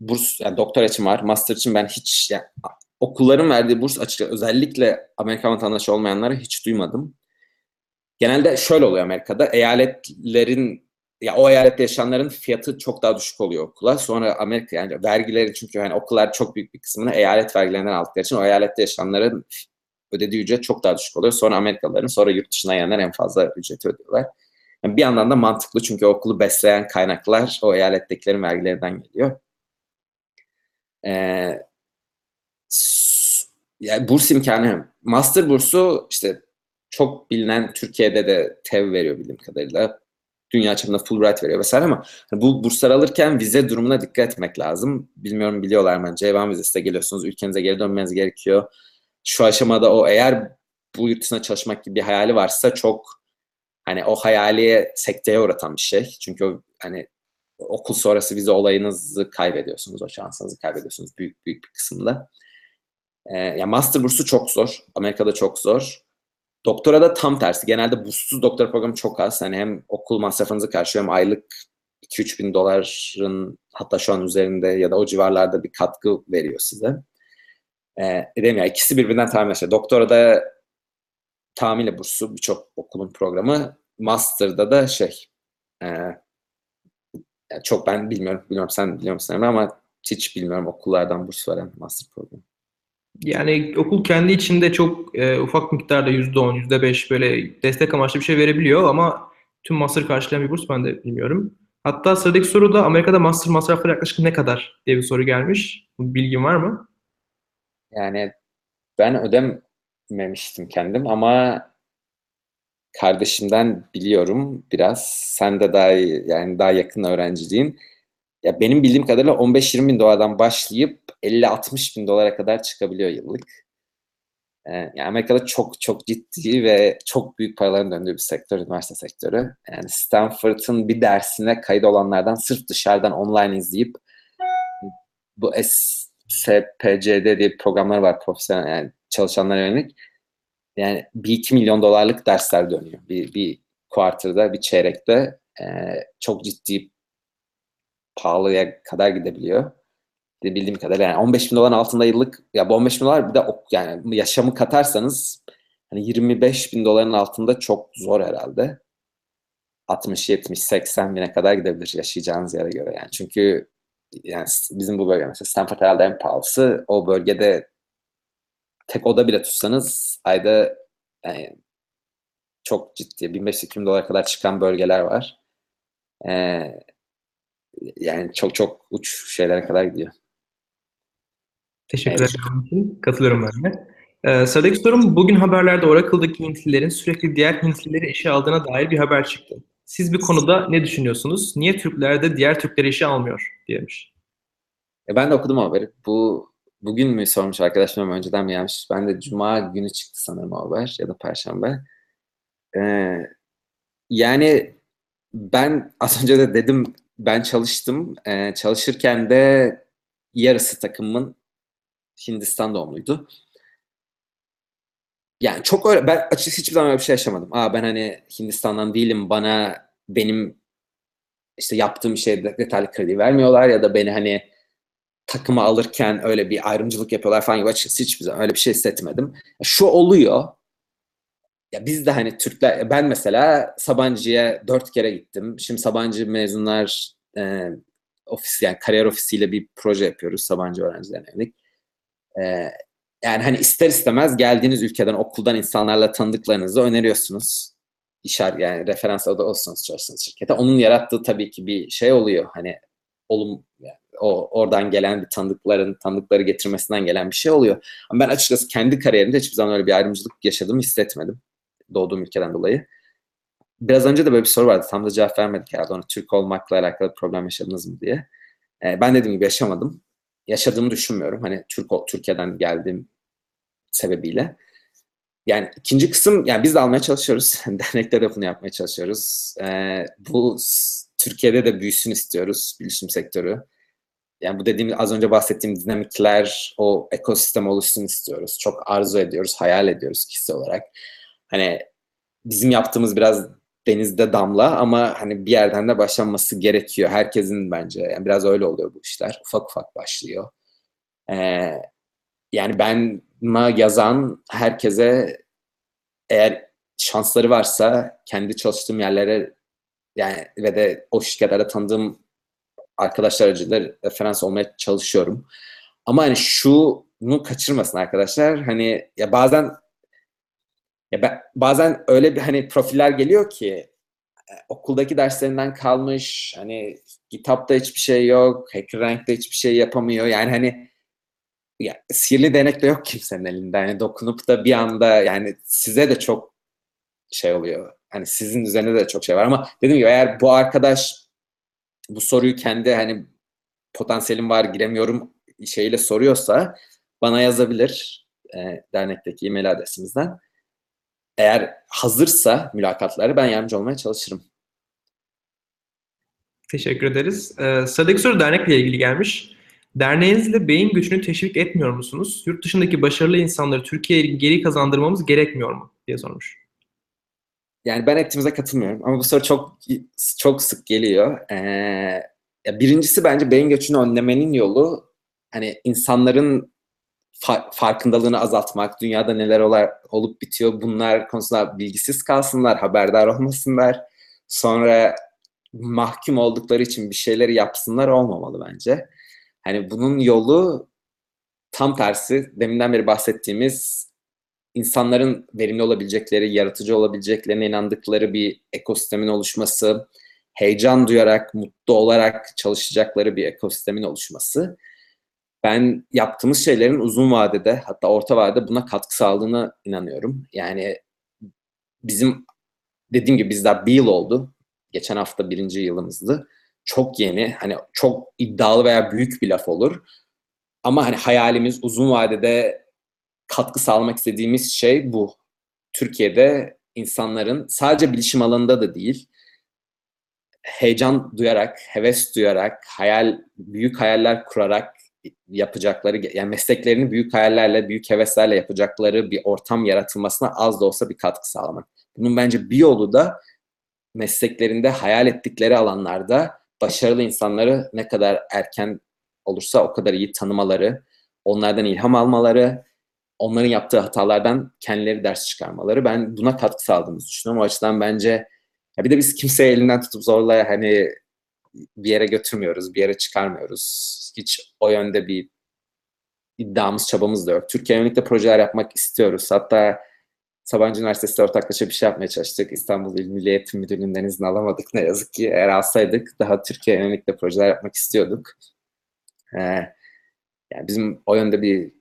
Burs yani doktor için var. Master için ben hiç yani, okulların verdiği burs açıkça özellikle Amerikan vatandaşı olmayanları hiç duymadım. Genelde şöyle oluyor Amerika'da. Eyaletlerin ya o eyalette yaşayanların fiyatı çok daha düşük oluyor okula. Sonra Amerika yani vergileri çünkü hani okullar çok büyük bir kısmını eyalet vergilerinden aldıkları için o eyalette yaşayanların ödediği ücret çok daha düşük oluyor. Sonra Amerikalıların sonra yurt dışına gelenler en fazla ücreti ödüyorlar. Yani bir yandan da mantıklı çünkü okulu besleyen kaynaklar o eyalettekilerin vergilerinden geliyor. Ee, yani burs imkanı, master bursu işte çok bilinen Türkiye'de de TEV veriyor bildiğim kadarıyla. Dünya çapında Fulbright veriyor vesaire ama hani bu burslar alırken vize durumuna dikkat etmek lazım. Bilmiyorum biliyorlar mı? C1 vizesiyle geliyorsunuz. Ülkenize geri dönmeniz gerekiyor. Şu aşamada o eğer bu yurt dışına çalışmak gibi bir hayali varsa çok hani o hayali sekteye uğratan bir şey. Çünkü o hani okul sonrası vize olayınızı kaybediyorsunuz. O şansınızı kaybediyorsunuz büyük büyük bir kısımda. Ee, yani master bursu çok zor. Amerika'da çok zor. Doktora da tam tersi. Genelde burssuz doktora programı çok az. Hani hem okul masrafınızı karşılıyor hem aylık 2-3 bin doların hatta şu an üzerinde ya da o civarlarda bir katkı veriyor size. Ee, dedim ya ikisi birbirinden tamamen şey. Doktora da tamamıyla bursu birçok okulun programı. Master'da da şey e, çok ben bilmiyorum. Bilmiyorum sen biliyor musun ama hiç bilmiyorum okullardan burs veren master programı. Yani okul kendi içinde çok e, ufak miktarda %10, %5 böyle destek amaçlı bir şey verebiliyor ama tüm master karşılayan bir burs ben de bilmiyorum. Hatta sıradaki soruda Amerika'da master masrafları yaklaşık ne kadar diye bir soru gelmiş. Bilgin var mı? Yani ben ödememiştim kendim ama kardeşimden biliyorum biraz. Sen de daha yani daha yakın öğrenciliğin. Ya benim bildiğim kadarıyla 15-20 bin dolardan başlayıp 50-60 bin dolara kadar çıkabiliyor yıllık. Ee, yani Amerika'da çok çok ciddi ve çok büyük paraların döndüğü bir sektör, üniversite sektörü. Yani Stanford'ın bir dersine kayıt olanlardan sırf dışarıdan online izleyip bu SPCD diye programlar var profesyonel yani çalışanlara yönelik. Yani bir iki milyon dolarlık dersler dönüyor. Bir, bir quarter'da, bir çeyrekte e, çok ciddi pahalıya kadar gidebiliyor. Bildiğim kadarıyla yani 15 bin doların altında yıllık ya bu 15 bin dolar bir de yani yaşamı katarsanız hani 25 bin doların altında çok zor herhalde. 60, 70, 80 bine kadar gidebilir yaşayacağınız yere göre yani. Çünkü yani bizim bu bölge mesela Stanford herhalde en pahalısı. O bölgede tek oda bile tutsanız ayda yani çok ciddi 1500-2000 dolara kadar çıkan bölgeler var. Ee, yani çok çok uç şeylere kadar gidiyor. Teşekkür ederim için. Katılıyorum ben de. Ee, sıradaki sorum bugün haberlerde Oracle'daki Hintlilerin sürekli diğer Hintlileri işe aldığına dair bir haber çıktı. Siz bir konuda ne düşünüyorsunuz? Niye Türkler de diğer Türkleri işe almıyor diyemiş. E ben de okudum haberi. Bu bugün mü sormuş arkadaşlarım önceden mi gelmiş? Ben de cuma günü çıktı sanırım o haber ya da perşembe. Ee, yani ben az önce de dedim ben çalıştım. Ee, çalışırken de yarısı takımın Hindistan doğumluydu. Yani çok öyle, ben açıkçası hiçbir zaman öyle bir şey yaşamadım. Aa ben hani Hindistan'dan değilim, bana benim işte yaptığım şeyde detaylı kredi vermiyorlar ya da beni hani takıma alırken öyle bir ayrımcılık yapıyorlar falan gibi açıkçası hiçbir zaman öyle bir şey hissetmedim. Şu oluyor, ya biz de hani Türkler, ben mesela Sabancı'ya dört kere gittim. Şimdi Sabancı mezunlar e, ofis yani kariyer ofisiyle bir proje yapıyoruz Sabancı öğrencilerine yönelik. E, yani hani ister istemez geldiğiniz ülkeden, okuldan insanlarla tanıdıklarınızı öneriyorsunuz. İşar yani referans adı olsanız çalıştığınız şirkete. Onun yarattığı tabii ki bir şey oluyor. Hani olum yani o oradan gelen bir tanıdıkların tanıdıkları getirmesinden gelen bir şey oluyor. Ama ben açıkçası kendi kariyerimde hiçbir zaman öyle bir ayrımcılık yaşadığımı hissetmedim. Doğduğum ülkeden dolayı. Biraz önce de böyle bir soru vardı. Tam da cevap vermedik herhalde. Ona Türk olmakla alakalı problem yaşadınız mı diye. Ee, ben dediğim gibi yaşamadım. Yaşadığımı düşünmüyorum. Hani Türk Türkiye'den geldiğim sebebiyle. Yani ikinci kısım, yani biz de almaya çalışıyoruz. <laughs> Dernekte de bunu yapmaya çalışıyoruz. Ee, bu Türkiye'de de büyüsün istiyoruz bilişim sektörü. Yani bu dediğim az önce bahsettiğim dinamikler, o ekosistem oluşsun istiyoruz. Çok arzu ediyoruz, hayal ediyoruz kişisel olarak. Hani bizim yaptığımız biraz denizde damla ama hani bir yerden de başlanması gerekiyor. Herkesin bence yani biraz öyle oluyor bu işler. Ufak ufak başlıyor. Ee, yani ben yazan herkese eğer şansları varsa kendi çalıştığım yerlere yani ve de o şirketlerde tanıdığım arkadaşlar aracılığıyla referans olmaya çalışıyorum. Ama hani şunu kaçırmasın arkadaşlar. Hani ya bazen ya ben, bazen öyle bir hani profiller geliyor ki e, okuldaki derslerinden kalmış hani kitapta hiçbir şey yok, HackerRank'te hiçbir şey yapamıyor. Yani hani ya, sihirli denek de yok kimsenin elinde. Yani dokunup da bir anda yani size de çok şey oluyor. Hani sizin üzerinde de çok şey var ama dediğim gibi eğer bu arkadaş bu soruyu kendi hani potansiyelim var giremiyorum şeyle soruyorsa bana yazabilir e, dernekteki e-mail adresimizden. Eğer hazırsa mülakatları ben yardımcı olmaya çalışırım. Teşekkür ederiz. Ee, sıradaki soru dernekle ilgili gelmiş. Derneğinizle beyin göçünü teşvik etmiyor musunuz? Yurt dışındaki başarılı insanları Türkiye'ye geri kazandırmamız gerekmiyor mu? diye sormuş. Yani ben ettiğimize katılmıyorum ama bu soru çok çok sık geliyor. Ee, ya birincisi bence beyin göçünü önlemenin yolu hani insanların fa- farkındalığını azaltmak, dünyada neler olar, olup bitiyor bunlar konusunda bilgisiz kalsınlar, haberdar olmasınlar. Sonra mahkum oldukları için bir şeyleri yapsınlar olmamalı bence. Hani bunun yolu tam tersi deminden beri bahsettiğimiz insanların verimli olabilecekleri, yaratıcı olabileceklerine inandıkları bir ekosistemin oluşması, heyecan duyarak, mutlu olarak çalışacakları bir ekosistemin oluşması ben yaptığımız şeylerin uzun vadede hatta orta vadede buna katkı sağladığına inanıyorum. Yani bizim dediğim gibi bizler bir yıl oldu. Geçen hafta birinci yılımızdı. Çok yeni, hani çok iddialı veya büyük bir laf olur. Ama hani hayalimiz uzun vadede katkı sağlamak istediğimiz şey bu. Türkiye'de insanların sadece bilişim alanında da değil, heyecan duyarak, heves duyarak, hayal, büyük hayaller kurarak yapacakları, yani mesleklerini büyük hayallerle, büyük heveslerle yapacakları bir ortam yaratılmasına az da olsa bir katkı sağlamak. Bunun bence bir yolu da mesleklerinde hayal ettikleri alanlarda başarılı insanları ne kadar erken olursa o kadar iyi tanımaları, onlardan ilham almaları, onların yaptığı hatalardan kendileri ders çıkarmaları. Ben buna katkı sağladığımızı düşünüyorum. O açıdan bence ya bir de biz kimseye elinden tutup zorla hani bir yere götürmüyoruz, bir yere çıkarmıyoruz. Hiç o yönde bir iddiamız, çabamız da yok. Türkiye yönelik de projeler yapmak istiyoruz. Hatta Sabancı Üniversitesi'yle ortaklaşa bir şey yapmaya çalıştık. İstanbul İl Milli Eğitim Müdürlüğü'nden izin alamadık ne yazık ki. Eğer alsaydık daha Türkiye yönelik de projeler yapmak istiyorduk. Ee, yani bizim o yönde bir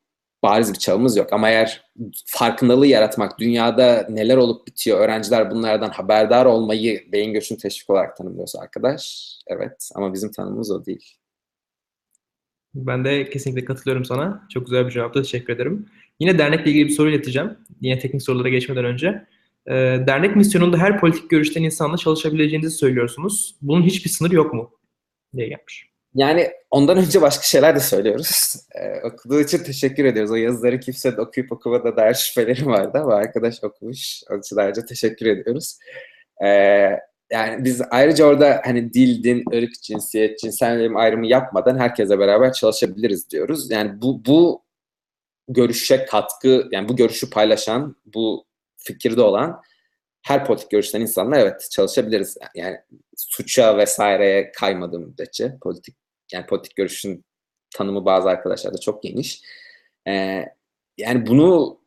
bariz bir çabamız yok. Ama eğer farkındalığı yaratmak, dünyada neler olup bitiyor, öğrenciler bunlardan haberdar olmayı beyin göçünü teşvik olarak tanımlıyorsa arkadaş, evet. Ama bizim tanımımız o değil. Ben de kesinlikle katılıyorum sana. Çok güzel bir cevaptı. Teşekkür ederim. Yine dernekle ilgili bir soru ileteceğim. Yine teknik sorulara geçmeden önce. Ee, dernek misyonunda her politik görüşten insanla çalışabileceğinizi söylüyorsunuz. Bunun hiçbir sınırı yok mu? diye gelmiş. Yani ondan önce başka şeyler de söylüyoruz. <laughs> Ee, okuduğu için teşekkür ediyoruz. O yazıları kimse de okuyup okumada dair şüpheleri vardı ama arkadaş okumuş. Onun için ayrıca teşekkür ediyoruz. Ee, yani biz ayrıca orada hani dil, din, ırk, cinsiyet, cinsel ayrımı yapmadan herkese beraber çalışabiliriz diyoruz. Yani bu, bu görüşe katkı, yani bu görüşü paylaşan, bu fikirde olan her politik görüşten insanla evet çalışabiliriz. Yani suça vesaireye kaymadığı müddetçe politik yani politik görüşün tanımı bazı arkadaşlarda çok geniş. Ee, yani bunu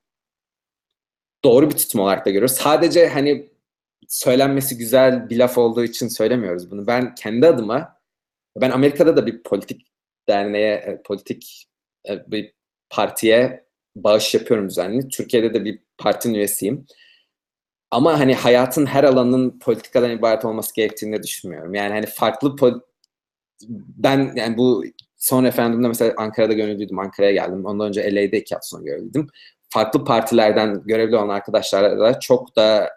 doğru bir tutum olarak da görüyoruz. Sadece hani söylenmesi güzel bir laf olduğu için söylemiyoruz bunu. Ben kendi adıma ben Amerika'da da bir politik derneğe, e, politik e, bir partiye bağış yapıyorum düzenli. Türkiye'de de bir partinin üyesiyim. Ama hani hayatın her alanının politikadan ibaret olması gerektiğini düşünmüyorum. Yani hani farklı ben yani bu son referandumda mesela Ankara'da gönüllüydüm. Ankara'ya geldim. Ondan önce LA'de iki hafta sonra görevliydim. Farklı partilerden görevli olan arkadaşlarla da çok da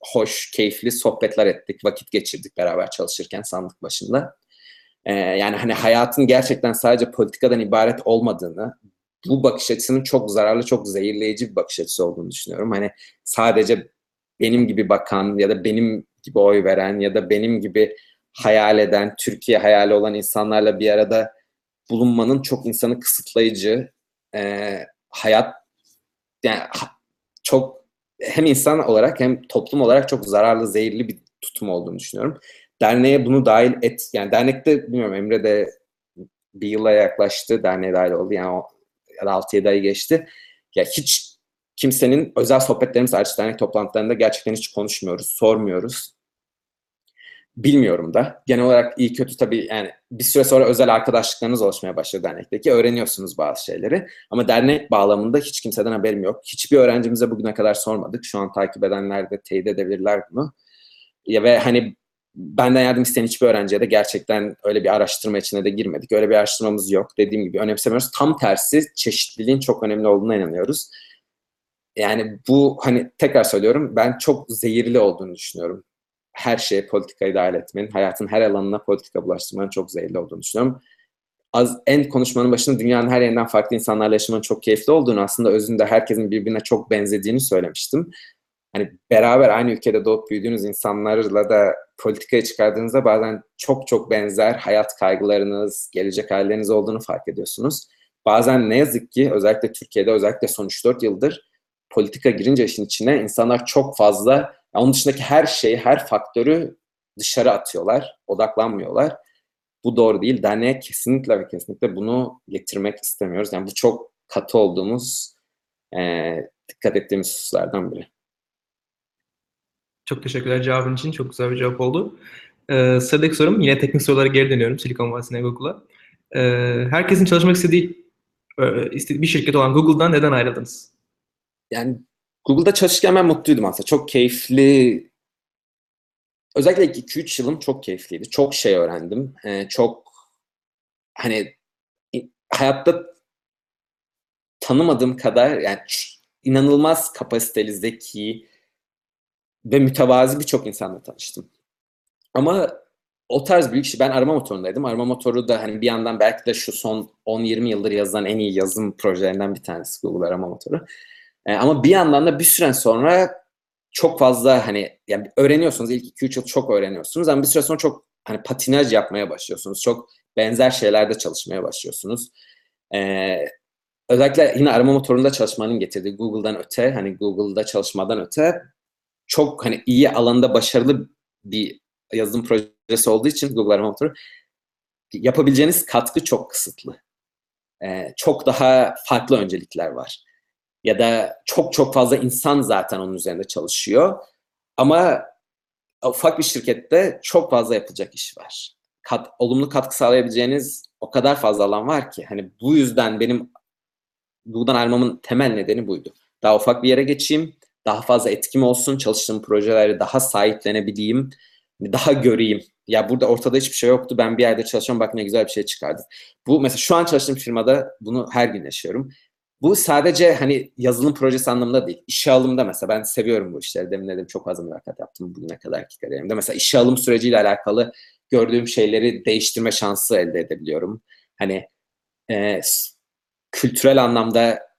hoş, keyifli sohbetler ettik. Vakit geçirdik beraber çalışırken sandık başında. Ee, yani hani hayatın gerçekten sadece politikadan ibaret olmadığını, bu bakış açısının çok zararlı, çok zehirleyici bir bakış açısı olduğunu düşünüyorum. Hani sadece benim gibi bakan ya da benim gibi oy veren ya da benim gibi hayal eden, Türkiye hayali olan insanlarla bir arada bulunmanın çok insanı kısıtlayıcı, e, hayat yani çok hem insan olarak hem toplum olarak çok zararlı, zehirli bir tutum olduğunu düşünüyorum. Derneğe bunu dahil et, yani dernekte bilmiyorum Emre de bir yıla yaklaştı, derneğe dahil oldu yani o ya da 6-7 ay geçti. Ya hiç kimsenin özel sohbetlerimiz hariç dernek toplantılarında gerçekten hiç konuşmuyoruz, sormuyoruz. Bilmiyorum da. Genel olarak iyi kötü tabii yani bir süre sonra özel arkadaşlıklarınız oluşmaya başladı dernekteki. Öğreniyorsunuz bazı şeyleri. Ama dernek bağlamında hiç kimseden haberim yok. Hiçbir öğrencimize bugüne kadar sormadık. Şu an takip edenler de teyit edebilirler bunu. Ya ve hani benden yardım isteyen hiçbir öğrenciye de gerçekten öyle bir araştırma içine de girmedik. Öyle bir araştırmamız yok. Dediğim gibi önemsemiyoruz. Tam tersi çeşitliliğin çok önemli olduğuna inanıyoruz. Yani bu hani tekrar söylüyorum ben çok zehirli olduğunu düşünüyorum. Her şeye politikayı dahil etmenin, hayatın her alanına politika bulaştırmanın çok zehirli olduğunu düşünüyorum. Az en konuşmanın başında dünyanın her yerinden farklı insanlarla yaşamanın çok keyifli olduğunu aslında özünde herkesin birbirine çok benzediğini söylemiştim hani beraber aynı ülkede doğup büyüdüğünüz insanlarla da politikaya çıkardığınızda bazen çok çok benzer hayat kaygılarınız, gelecek hayalleriniz olduğunu fark ediyorsunuz. Bazen ne yazık ki özellikle Türkiye'de özellikle son 3-4 yıldır politika girince işin içine insanlar çok fazla onun dışındaki her şeyi, her faktörü dışarı atıyorlar, odaklanmıyorlar. Bu doğru değil. Derneğe kesinlikle ve kesinlikle bunu getirmek istemiyoruz. Yani bu çok katı olduğumuz, e, dikkat ettiğimiz hususlardan biri. Çok teşekkürler cevabın için. Çok güzel bir cevap oldu. Ee, sıradaki sorum yine teknik sorulara geri dönüyorum Silikon Vadisi'ne Google'a. Ee, herkesin çalışmak istediği bir şirket olan Google'dan neden ayrıldınız? Yani Google'da çalışırken ben mutluydum aslında. Çok keyifli özellikle 2-3 yılım çok keyifliydi. Çok şey öğrendim. Ee, çok hani hayatta tanımadığım kadar yani inanılmaz kapasiteli, zeki, ve mütevazi birçok insanla tanıştım. Ama o tarz büyük şey. Ben arama motorundaydım. Arama motoru da hani bir yandan belki de şu son 10-20 yıldır yazılan en iyi yazım projelerinden bir tanesi Google arama motoru. E, ama bir yandan da bir süre sonra çok fazla hani yani öğreniyorsunuz ilk 2-3 yıl çok öğreniyorsunuz ama bir süre sonra çok hani patinaj yapmaya başlıyorsunuz. Çok benzer şeylerde çalışmaya başlıyorsunuz. Ee, özellikle yine arama motorunda çalışmanın getirdiği Google'dan öte hani Google'da çalışmadan öte çok hani iyi alanda başarılı bir yazılım projesi olduğu için Google arama motoru yapabileceğiniz katkı çok kısıtlı. Ee, çok daha farklı öncelikler var. Ya da çok çok fazla insan zaten onun üzerinde çalışıyor. Ama ufak bir şirkette çok fazla yapılacak iş var. Kat, olumlu katkı sağlayabileceğiniz o kadar fazla alan var ki. Hani bu yüzden benim Google'dan ayrılmamın temel nedeni buydu. Daha ufak bir yere geçeyim daha fazla etkim olsun, çalıştığım projeleri daha sahiplenebileyim daha göreyim. Ya burada ortada hiçbir şey yoktu. Ben bir yerde çalışıyorum. Bak ne güzel bir şey çıkardı. Bu mesela şu an çalıştığım firmada bunu her gün yaşıyorum. Bu sadece hani yazılım projesi anlamında değil. İşe alımda mesela ben seviyorum bu işleri. Demin dedim çok fazla mülakat yaptım bugüne kadar ki kariyerimde. Mesela işe alım süreciyle alakalı gördüğüm şeyleri değiştirme şansı elde edebiliyorum. Hani e, kültürel anlamda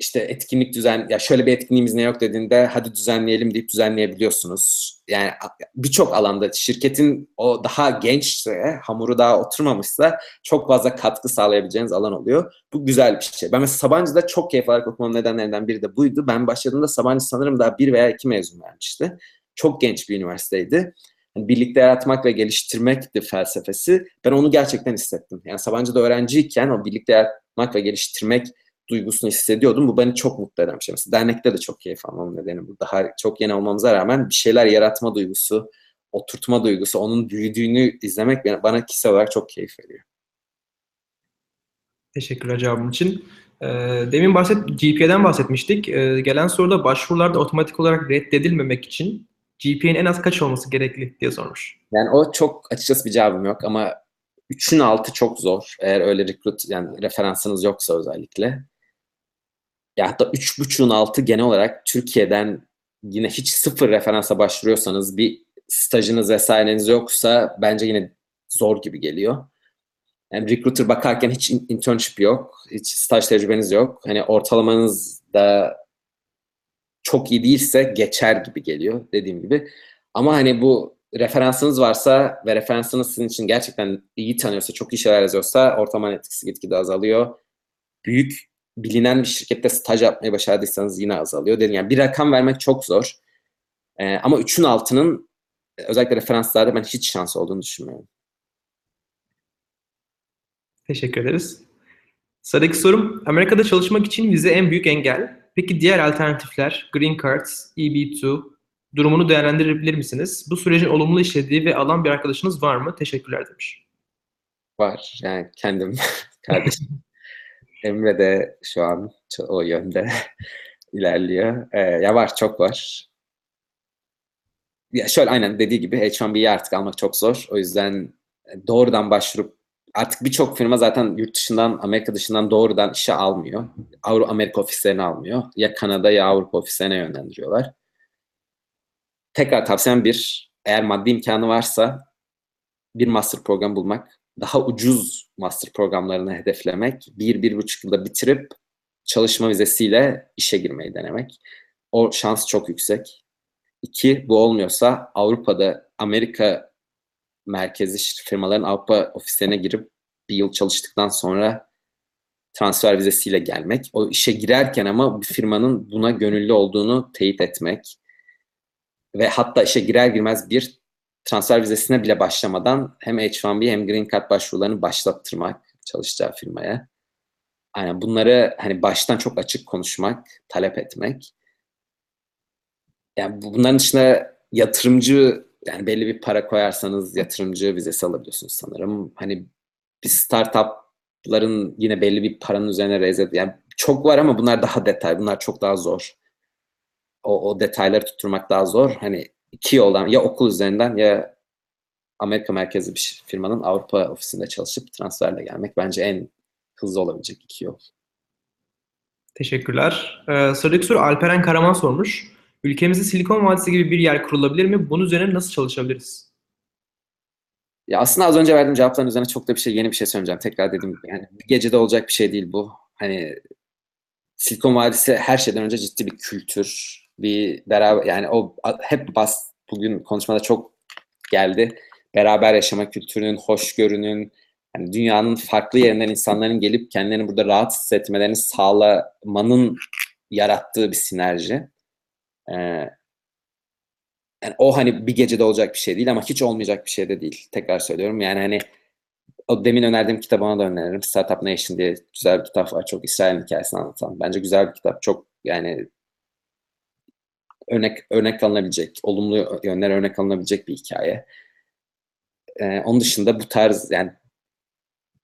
işte etkinlik düzen ya şöyle bir etkinliğimiz ne yok dediğinde hadi düzenleyelim deyip düzenleyebiliyorsunuz. Yani birçok alanda şirketin o daha gençse, hamuru daha oturmamışsa çok fazla katkı sağlayabileceğiniz alan oluyor. Bu güzel bir şey. Ben mesela Sabancı'da çok keyif alarak okumam nedenlerinden biri de buydu. Ben başladığımda Sabancı sanırım daha bir veya iki mezun vermişti. Çok genç bir üniversiteydi. Yani birlikte yaratmak ve geliştirmekti felsefesi. Ben onu gerçekten hissettim. Yani Sabancı'da öğrenciyken o birlikte yaratmak ve geliştirmek duygusunu hissediyordum. Bu beni çok mutlu eden bir şey. Mesela dernekte de çok keyif almam nedeni bu. Daha çok yeni olmamıza rağmen bir şeyler yaratma duygusu, oturtma duygusu, onun büyüdüğünü izlemek bana kişisel olarak çok keyif veriyor. Teşekkürler cevabın için. Demin bahset, GPA'den bahsetmiştik. Gelen soruda başvurularda otomatik olarak reddedilmemek için GPA'nin en az kaç olması gerekli diye sormuş. Yani o çok açıkçası bir cevabım yok ama 3'ün altı çok zor. Eğer öyle recruit yani referansınız yoksa özellikle ya hatta 3.5'un altı genel olarak Türkiye'den yine hiç sıfır referansa başvuruyorsanız bir stajınız vesaireniz yoksa bence yine zor gibi geliyor. Yani recruiter bakarken hiç internship yok, hiç staj tecrübeniz yok. Hani ortalamanız da çok iyi değilse geçer gibi geliyor dediğim gibi. Ama hani bu referansınız varsa ve referansınız sizin için gerçekten iyi tanıyorsa, çok iyi şeyler yazıyorsa ortalama etkisi gitgide azalıyor. Büyük bilinen bir şirkette staj yapmayı başardıysanız yine azalıyor. Dedim yani bir rakam vermek çok zor. Ee, ama 3'ün altının özellikle referanslarda ben hiç şans olduğunu düşünmüyorum. Teşekkür ederiz. Sıradaki sorum, Amerika'da çalışmak için vize en büyük engel. Peki diğer alternatifler, Green Cards, EB2, durumunu değerlendirebilir misiniz? Bu sürecin olumlu işlediği ve alan bir arkadaşınız var mı? Teşekkürler demiş. Var. Yani kendim, <laughs> kardeşim Emre de şu an o yönde <laughs> ilerliyor. Ee, ya var, çok var. Ya şöyle aynen dediği gibi H1B'yi artık almak çok zor. O yüzden e, doğrudan başvurup artık birçok firma zaten yurt dışından, Amerika dışından doğrudan işe almıyor. Avrupa Amerika ofislerine almıyor. Ya Kanada ya Avrupa ofislerine yönlendiriyorlar. Tekrar tavsiyem bir, eğer maddi imkanı varsa bir master program bulmak daha ucuz master programlarını hedeflemek, bir, bir buçuk yılda bitirip çalışma vizesiyle işe girmeyi denemek. O şans çok yüksek. İki, bu olmuyorsa Avrupa'da Amerika merkezi firmaların Avrupa ofislerine girip bir yıl çalıştıktan sonra transfer vizesiyle gelmek. O işe girerken ama bir firmanın buna gönüllü olduğunu teyit etmek ve hatta işe girer girmez bir transfer vizesine bile başlamadan hem H1B hem Green Card başvurularını başlattırmak çalışacağı firmaya. Yani bunları hani baştan çok açık konuşmak, talep etmek. Yani bunların dışında yatırımcı yani belli bir para koyarsanız yatırımcı vizesi alabiliyorsunuz sanırım. Hani bir startupların yine belli bir paranın üzerine raise yani çok var ama bunlar daha detay. Bunlar çok daha zor. O, o detayları tutturmak daha zor. Hani iki yoldan ya okul üzerinden ya Amerika merkezli bir firmanın Avrupa ofisinde çalışıp transferle gelmek bence en hızlı olabilecek iki yol. Teşekkürler. Ee, sıradaki soru Alperen Karaman sormuş. Ülkemizde Silikon Vadisi gibi bir yer kurulabilir mi? Bunun üzerine nasıl çalışabiliriz? Ya aslında az önce verdiğim cevapların üzerine çok da bir şey yeni bir şey söyleyeceğim. Tekrar dediğim gibi yani bir gecede olacak bir şey değil bu. Hani Silikon Vadisi her şeyden önce ciddi bir kültür, bir beraber yani o hep bas bugün konuşmada çok geldi. Beraber yaşama kültürünün, hoşgörünün, yani dünyanın farklı yerinden insanların gelip kendilerini burada rahat hissetmelerini sağlamanın yarattığı bir sinerji. Ee, yani o hani bir gecede olacak bir şey değil ama hiç olmayacak bir şey de değil. Tekrar söylüyorum. Yani hani o demin önerdiğim kitabına da öneririm. Startup Nation diye güzel bir kitap var. Çok İsrail'in hikayesini anlatan. Bence güzel bir kitap. Çok yani örnek örnek alınabilecek, olumlu yönler örnek alınabilecek bir hikaye. Ee, onun dışında bu tarz yani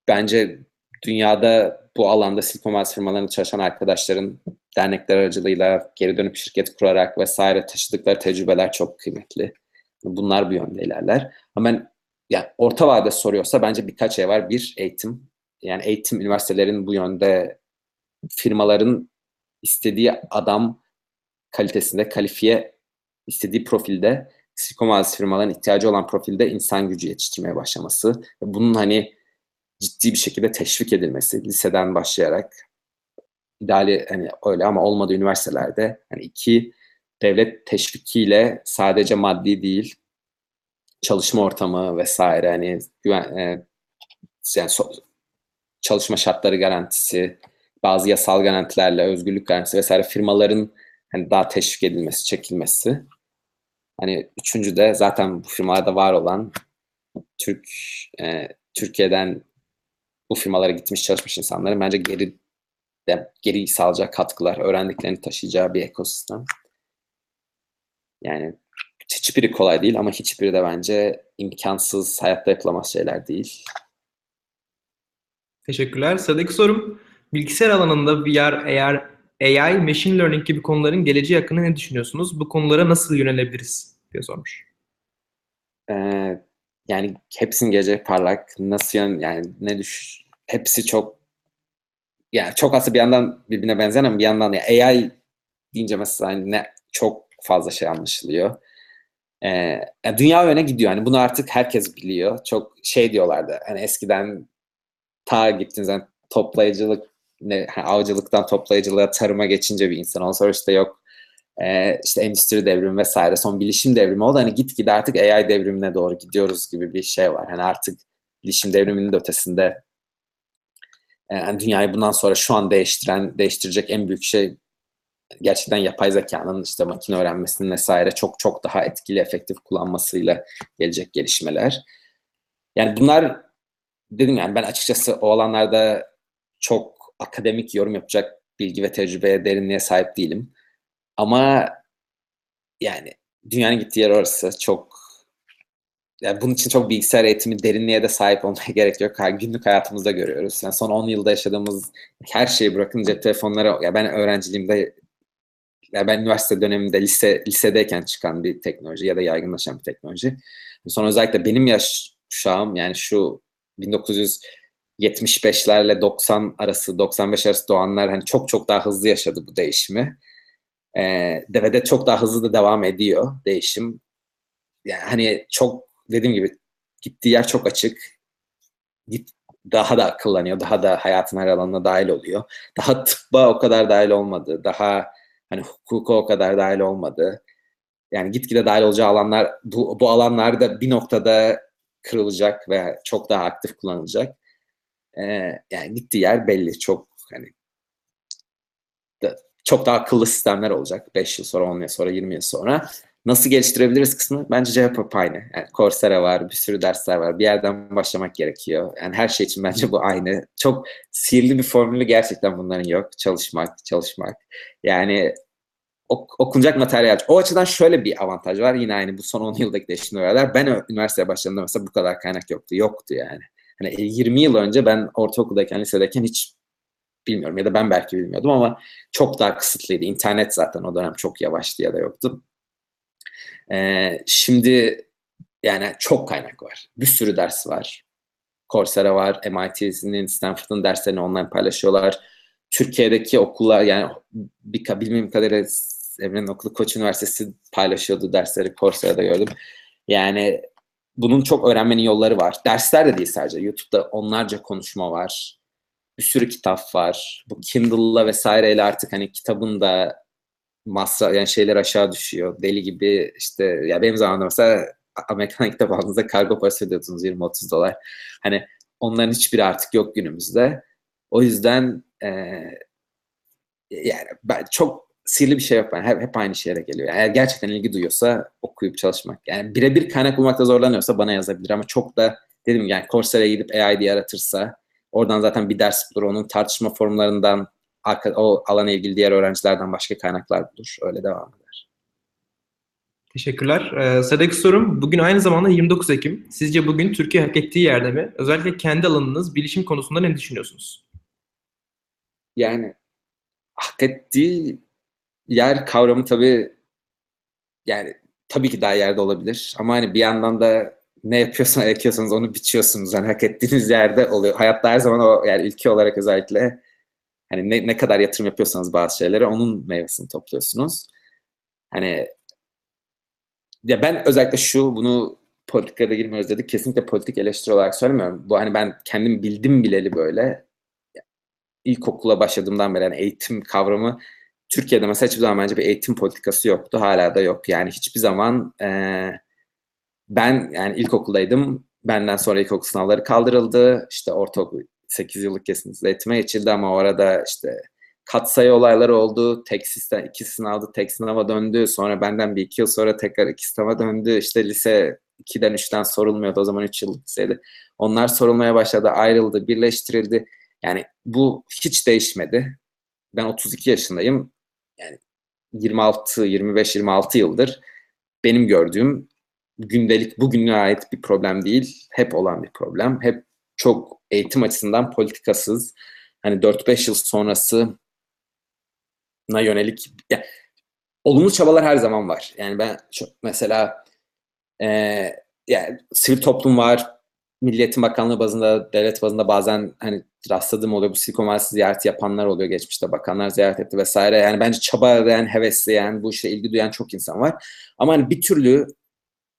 bence dünyada bu alanda Vadisi firmalarında çalışan arkadaşların dernekler aracılığıyla geri dönüp şirket kurarak vesaire taşıdıkları tecrübeler çok kıymetli. Bunlar bu yönde ilerler. Ama ben yani orta vade soruyorsa bence birkaç şey var. Bir, eğitim. Yani eğitim, üniversitelerin bu yönde firmaların istediği adam kalitesinde, kalifiye istediği profilde Vadisi firmaların ihtiyacı olan profilde insan gücü yetiştirmeye başlaması ve bunun hani ciddi bir şekilde teşvik edilmesi liseden başlayarak ideali hani öyle ama olmadı üniversitelerde hani iki devlet teşvikiyle sadece maddi değil çalışma ortamı vesaire hani güven, e, yani so, çalışma şartları garantisi bazı yasal garantilerle özgürlük garantisi vesaire firmaların hani daha teşvik edilmesi, çekilmesi. Hani üçüncü de zaten bu firmalarda var olan Türk e, Türkiye'den bu firmalara gitmiş çalışmış insanların bence geri de, geri sağlayacak katkılar, öğrendiklerini taşıyacağı bir ekosistem. Yani hiçbiri kolay değil ama hiçbiri de bence imkansız, hayatta yapılamaz şeyler değil. Teşekkürler. Sıradaki sorum, bilgisayar alanında VR, AR, AI, machine learning gibi konuların geleceği hakkında ne düşünüyorsunuz? Bu konulara nasıl yönelebiliriz diye sormuş. Ee, yani hepsinin geleceği parlak. Nasıl yön, yani ne düş hepsi çok yani çok aslında bir yandan birbirine benzeyen ama bir yandan ya AI deyince mesela hani ne çok fazla şey anlaşılıyor. Ee, yani dünya öne gidiyor. Hani bunu artık herkes biliyor. Çok şey diyorlardı. Hani eskiden ta gittiğiniz yani toplayıcılık ne, avcılıktan toplayıcılığa tarıma geçince bir insan. Ondan sonra işte yok e, işte endüstri devrimi vesaire son bilişim devrimi oldu. Hani gitgide artık AI devrimine doğru gidiyoruz gibi bir şey var. Hani artık bilişim devriminin de ötesinde yani dünyayı bundan sonra şu an değiştiren, değiştirecek en büyük şey gerçekten yapay zekanın işte makine öğrenmesinin vesaire çok çok daha etkili, efektif kullanmasıyla gelecek gelişmeler. Yani bunlar dedim yani ben açıkçası o alanlarda çok akademik yorum yapacak bilgi ve tecrübeye, derinliğe sahip değilim. Ama yani dünyanın gittiği yer orası çok yani bunun için çok bilgisayar eğitimi derinliğe de sahip olmaya <laughs> gerek yok. Günlük hayatımızda görüyoruz. Yani son 10 yılda yaşadığımız her şeyi bırakın cep telefonları ya ben öğrenciliğimde ya ben üniversite döneminde lise lisedeyken çıkan bir teknoloji ya da yaygınlaşan bir teknoloji. Sonra özellikle benim yaş kuşağım yani şu 1975'lerle 90 arası 95 arası doğanlar hani çok çok daha hızlı yaşadı bu değişimi. Ee, ve de çok daha hızlı da devam ediyor değişim. Yani hani çok dediğim gibi gittiği yer çok açık. Git, daha da akıllanıyor, daha da hayatın her alanına dahil oluyor. Daha tıbba o kadar dahil olmadı, daha hani hukuka o kadar dahil olmadı. Yani gitgide dahil olacağı alanlar, bu, bu alanlarda bir noktada kırılacak ve çok daha aktif kullanılacak. Ee, yani gittiği yer belli, çok hani çok daha akıllı sistemler olacak 5 yıl sonra, 10 yıl sonra, 20 yıl sonra nasıl geliştirebiliriz kısmı bence cevap aynı. Yani Coursera var, bir sürü dersler var. Bir yerden başlamak gerekiyor. Yani her şey için bence bu aynı. Çok sihirli bir formülü gerçekten bunların yok. Çalışmak, çalışmak. Yani ok- okunacak materyal. O açıdan şöyle bir avantaj var. Yine aynı bu son 10 yıldaki değişimler. Ben üniversiteye başladığımda mesela bu kadar kaynak yoktu. Yoktu yani. Hani 20 yıl önce ben ortaokuldayken, lisedeyken hiç bilmiyorum ya da ben belki bilmiyordum ama çok daha kısıtlıydı. İnternet zaten o dönem çok yavaştı ya da yoktu. Ee, şimdi yani çok kaynak var. Bir sürü ders var. Coursera var, MIT'sinin, Stanford'ın derslerini online paylaşıyorlar. Türkiye'deki okullar yani bir bilmem kadarıyla Emre'nin okulu Koç Üniversitesi paylaşıyordu dersleri Coursera'da gördüm. Yani bunun çok öğrenmenin yolları var. Dersler de değil sadece. YouTube'da onlarca konuşma var. Bir sürü kitap var. Bu Kindle'la vesaireyle artık hani kitabın da masraf yani şeyler aşağı düşüyor. Deli gibi işte ya benim zamanımda mesela Amerikan kitap aldığınızda kargo parası ödüyordunuz 20-30 dolar. Hani onların hiçbiri artık yok günümüzde. O yüzden e, yani ben çok sihirli bir şey yok. Yani hep, hep aynı şeye geliyor. Eğer gerçekten ilgi duyuyorsa okuyup çalışmak. Yani birebir kaynak bulmakta zorlanıyorsa bana yazabilir ama çok da dedim yani Coursera'ya gidip AI diye aratırsa oradan zaten bir ders bulur. Onun tartışma forumlarından o alana ilgili diğer öğrencilerden başka kaynaklar bulur. Öyle devam eder. Teşekkürler. Ee, sıradaki sorum, bugün aynı zamanda 29 Ekim. Sizce bugün Türkiye hak ettiği yerde mi? Özellikle kendi alanınız, bilişim konusunda ne düşünüyorsunuz? Yani hak ettiği yer kavramı tabii yani tabii ki daha yerde olabilir. Ama hani bir yandan da ne yapıyorsanız ekiyorsanız onu biçiyorsunuz. Yani hak ettiğiniz yerde oluyor. Hayatta her zaman o yani ülke olarak özellikle hani ne, ne kadar yatırım yapıyorsanız bazı şeylere onun meyvesini topluyorsunuz. Hani ya ben özellikle şu bunu politikada girmiyoruz dedik. Kesinlikle politik eleştiri olarak söylemiyorum. Bu hani ben kendim bildim bileli böyle ilkokula başladığımdan beri yani eğitim kavramı Türkiye'de mesela hiçbir zaman bence bir eğitim politikası yoktu. Hala da yok. Yani hiçbir zaman e, ben yani ilkokuldaydım. Benden sonra ilkokul sınavları kaldırıldı. İşte ortaokul 8 yıllık kesintisiz eğitime geçildi ama o arada işte katsayı olayları oldu. Tek sistem, iki sınavda tek sınava döndü. Sonra benden bir iki yıl sonra tekrar iki sınava döndü. İşte lise 2'den 3'ten sorulmuyordu. O zaman 3 yıl liseydi. Onlar sorulmaya başladı, ayrıldı, birleştirildi. Yani bu hiç değişmedi. Ben 32 yaşındayım. Yani 26, 25, 26 yıldır benim gördüğüm gündelik, bugüne ait bir problem değil. Hep olan bir problem. Hep çok eğitim açısından politikasız. Hani 4-5 yıl sonrası na yönelik yani, olumlu çabalar her zaman var. Yani ben çok, mesela e, yani sivil toplum var, Milli Eğitim Bakanlığı bazında, devlet bazında bazen hani rastladığım oluyor. Bu Silikon Vadisi ziyareti yapanlar oluyor geçmişte. Bakanlar ziyaret etti vesaire. Yani bence çaba eden, hevesleyen, bu işe ilgi duyan çok insan var. Ama hani bir türlü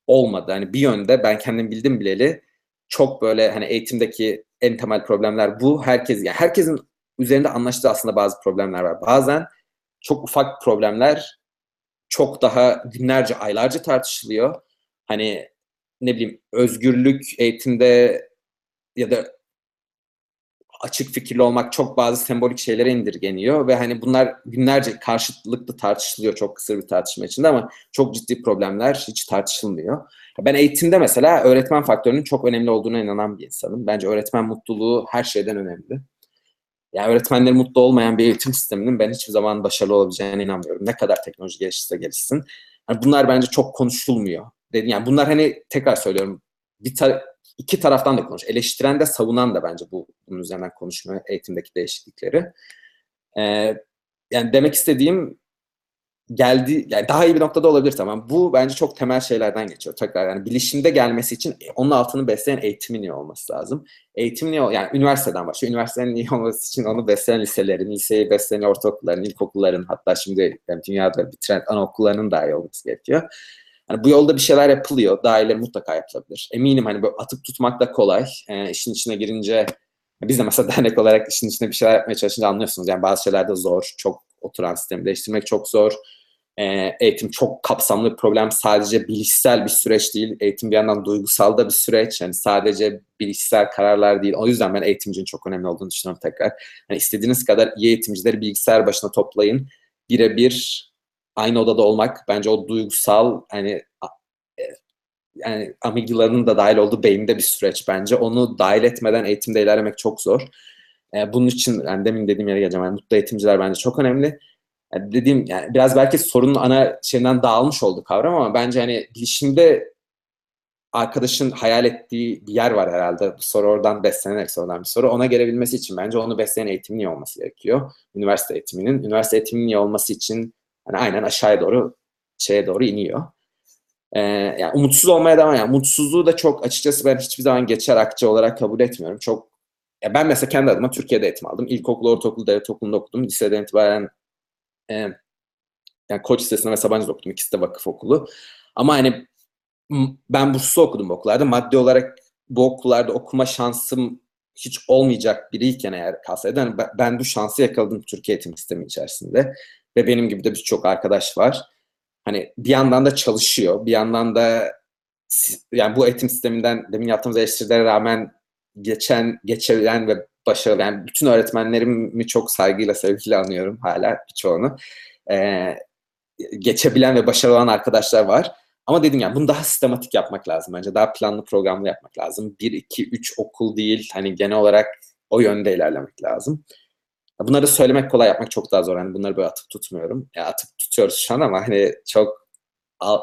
olmadı. Hani bir yönde ben kendim bildim bileli çok böyle hani eğitimdeki en temel problemler bu. Herkes yani herkesin üzerinde anlaştığı aslında bazı problemler var. Bazen çok ufak problemler çok daha günlerce, aylarca tartışılıyor. Hani ne bileyim özgürlük eğitimde ya da açık fikirli olmak çok bazı sembolik şeylere indirgeniyor ve hani bunlar günlerce karşılıklı tartışılıyor çok kısa bir tartışma içinde ama çok ciddi problemler hiç tartışılmıyor. Ben eğitimde mesela öğretmen faktörünün çok önemli olduğuna inanan bir insanım. Bence öğretmen mutluluğu her şeyden önemli. Yani öğretmenleri mutlu olmayan bir eğitim sisteminin ben hiçbir zaman başarılı olabileceğine inanmıyorum. Ne kadar teknoloji gelişirse gelişsin. Yani bunlar bence çok konuşulmuyor. Yani bunlar hani tekrar söylüyorum bir tar iki taraftan da konuş. Eleştiren de savunan da bence bu bunun üzerinden konuşmuyor eğitimdeki değişiklikleri. Ee, yani demek istediğim geldi yani daha iyi bir noktada olabilir tamam. Bu bence çok temel şeylerden geçiyor. Tekrar yani bilişimde gelmesi için onun altını besleyen eğitimin iyi olması lazım. Eğitimin iyi yani üniversiteden başlıyor. Üniversitenin iyi olması için onu besleyen liselerin, liseyi besleyen ortaokulların, ilkokulların hatta şimdi yani dünyada bitiren anaokullarının daha iyi olması gerekiyor. Hani bu yolda bir şeyler yapılıyor. Daha mutlaka yapılabilir. Eminim hani böyle atıp tutmak da kolay. E, işin içine girince biz de mesela <laughs> dernek olarak işin içine bir şeyler yapmaya çalışınca anlıyorsunuz. Yani bazı şeyler de zor. Çok oturan sistemi değiştirmek çok zor. E, eğitim çok kapsamlı bir problem. Sadece bilişsel bir süreç değil. Eğitim bir yandan duygusal da bir süreç. Yani sadece bilişsel kararlar değil. O yüzden ben eğitimcinin çok önemli olduğunu düşünüyorum tekrar. Yani istediğiniz kadar iyi eğitimcileri bilgisayar başına toplayın. Birebir aynı odada olmak bence o duygusal hani e, yani amigdalanın da dahil olduğu beyinde bir süreç bence. Onu dahil etmeden eğitimde ilerlemek çok zor. E, bunun için yani demin dediğim yere geleceğim. Yani mutlu eğitimciler bence çok önemli. Yani dediğim yani biraz belki sorunun ana şeyinden dağılmış oldu kavram ama bence hani bilişimde arkadaşın hayal ettiği bir yer var herhalde. Bu soru oradan beslenerek sorulan bir soru. Ona gelebilmesi için bence onu besleyen eğitimin iyi olması gerekiyor. Üniversite eğitiminin. Üniversite eğitiminin iyi olması için hani aynen aşağıya doğru şeye doğru iniyor. Ee, yani umutsuz olmaya devam. Yani mutsuzluğu da çok açıkçası ben hiçbir zaman geçer akçe olarak kabul etmiyorum. Çok ya ben mesela kendi adıma Türkiye'de eğitim aldım. İlkokul, ortaokul, devlet okulunda okudum. Liseden itibaren e, yani Koç Lisesi'nde ve Sabancı'da okudum. İkisi de vakıf okulu. Ama hani ben burslu okudum bu okullarda. Maddi olarak bu okullarda okuma şansım hiç olmayacak biriyken eğer kalsaydı hani ben bu şansı yakaladım Türkiye eğitim sistemi içerisinde. Ve benim gibi de birçok arkadaş var. Hani bir yandan da çalışıyor. Bir yandan da yani bu eğitim sisteminden demin yaptığımız eleştirilere rağmen geçen, geçebilen ve başarılı yani bütün öğretmenlerimi çok saygıyla, sevgiyle anıyorum hala birçoğunu. Ee, geçebilen ve başarılı olan arkadaşlar var. Ama dedim yani bunu daha sistematik yapmak lazım bence. Daha planlı programlı yapmak lazım. 1, 2, 3 okul değil. Hani genel olarak o yönde ilerlemek lazım. Bunları söylemek kolay yapmak çok daha zor. Hani bunları böyle atıp tutmuyorum. Ya atıp tutuyoruz şu an ama hani çok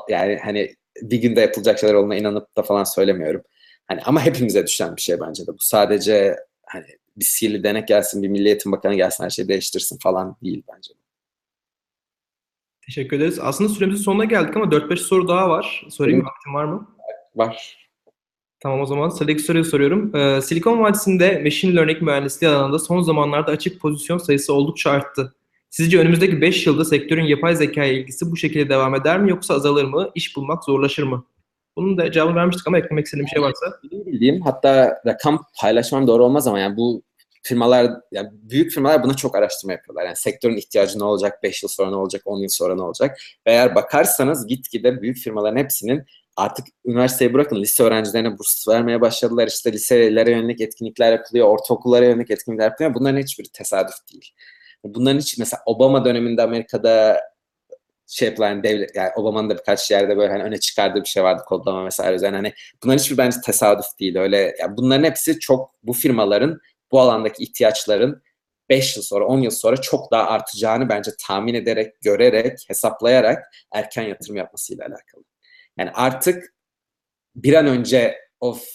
yani hani bir günde yapılacak şeyler olduğuna inanıp da falan söylemiyorum. Hani ama hepimize düşen bir şey bence de. Bu sadece hani bir sihirli denek gelsin, bir Milli Eğitim Bakanı gelsin her şeyi değiştirsin falan değil bence. Teşekkür ederiz. Aslında süremizin sonuna geldik ama 4-5 soru daha var. Sorayım vaktin var mı? Var. Tamam o zaman sıradaki soruyu soruyorum. Ee, Silikon Vadisi'nde machine learning mühendisliği alanında son zamanlarda açık pozisyon sayısı oldukça arttı. Sizce önümüzdeki 5 yılda sektörün yapay zekaya ilgisi bu şekilde devam eder mi yoksa azalır mı? İş bulmak zorlaşır mı? Bunun da cevabını vermiştik ama eklemek istediğim bir şey varsa. Benim bildiğim hatta rakam paylaşmam doğru olmaz ama yani bu firmalar, yani büyük firmalar buna çok araştırma yapıyorlar. Yani sektörün ihtiyacı ne olacak, 5 yıl sonra ne olacak, 10 yıl sonra ne olacak? Ve eğer bakarsanız gitgide büyük firmaların hepsinin artık üniversiteyi bırakın lise öğrencilerine burs vermeye başladılar. İşte liselere yönelik etkinlikler yapılıyor, ortaokullara yönelik etkinlikler yapılıyor. Bunların hiçbiri tesadüf değil. Bunların hiç mesela Obama döneminde Amerika'da şey yapılan devlet yani Obama'nın da birkaç yerde böyle hani öne çıkardığı bir şey vardı kodlama vesaire üzerine hani bunların hiçbir bence tesadüf değil öyle yani bunların hepsi çok bu firmaların bu alandaki ihtiyaçların 5 yıl sonra 10 yıl sonra çok daha artacağını bence tahmin ederek görerek hesaplayarak erken yatırım yapmasıyla alakalı. Yani artık bir an önce of